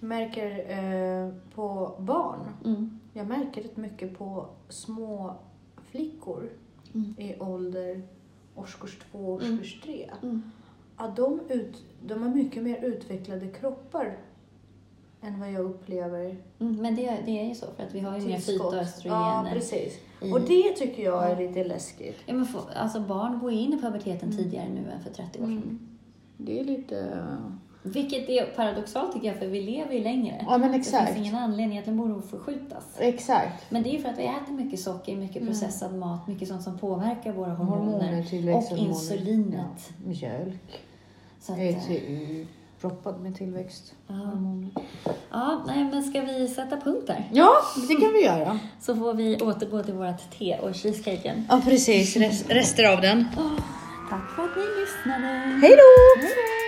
Speaker 2: Märker eh, på barn.
Speaker 1: Mm.
Speaker 2: Jag märker rätt mycket på små flickor
Speaker 1: Mm.
Speaker 2: i ålder årskurs två,
Speaker 1: Mm.
Speaker 2: årskurs tre.
Speaker 1: Mm.
Speaker 2: Ja, de, ut, de har mycket mer utvecklade kroppar än vad jag upplever
Speaker 1: Mm. Men det, det är ju så för att vi har ju mer
Speaker 2: tillskott. Ja,
Speaker 1: fytoöstrogener.
Speaker 2: precis.
Speaker 1: I-
Speaker 2: Och det tycker jag är lite läskigt.
Speaker 1: Ja, men få, alltså barn går in i puberteten
Speaker 2: Mm.
Speaker 1: tidigare nu än för 30 år sedan.
Speaker 2: Det är lite...
Speaker 1: Vilket är paradoxalt tycker jag, för vi lever ju längre.
Speaker 2: Ja, men
Speaker 1: Det
Speaker 2: exakt.
Speaker 1: finns ingen anledning att den borde förskjutas.
Speaker 2: Exakt.
Speaker 1: Men det är ju för att vi äter mycket socker, mycket
Speaker 2: Mm.
Speaker 1: processad mat, mycket sånt som påverkar våra hormoner.
Speaker 2: Hormoner,
Speaker 1: och insulinet.
Speaker 2: Ja, mjölk.
Speaker 1: Så
Speaker 2: proppad med tillväxthormoner.
Speaker 1: ja. ja, nej men ska vi sätta punkt där?
Speaker 2: Ja, det kan vi göra.
Speaker 1: Så får vi återgå till vårt te och cheesecaken.
Speaker 2: Ja, precis. Rest, rester av den.
Speaker 1: Tack för att ni lyssnade! Hej då!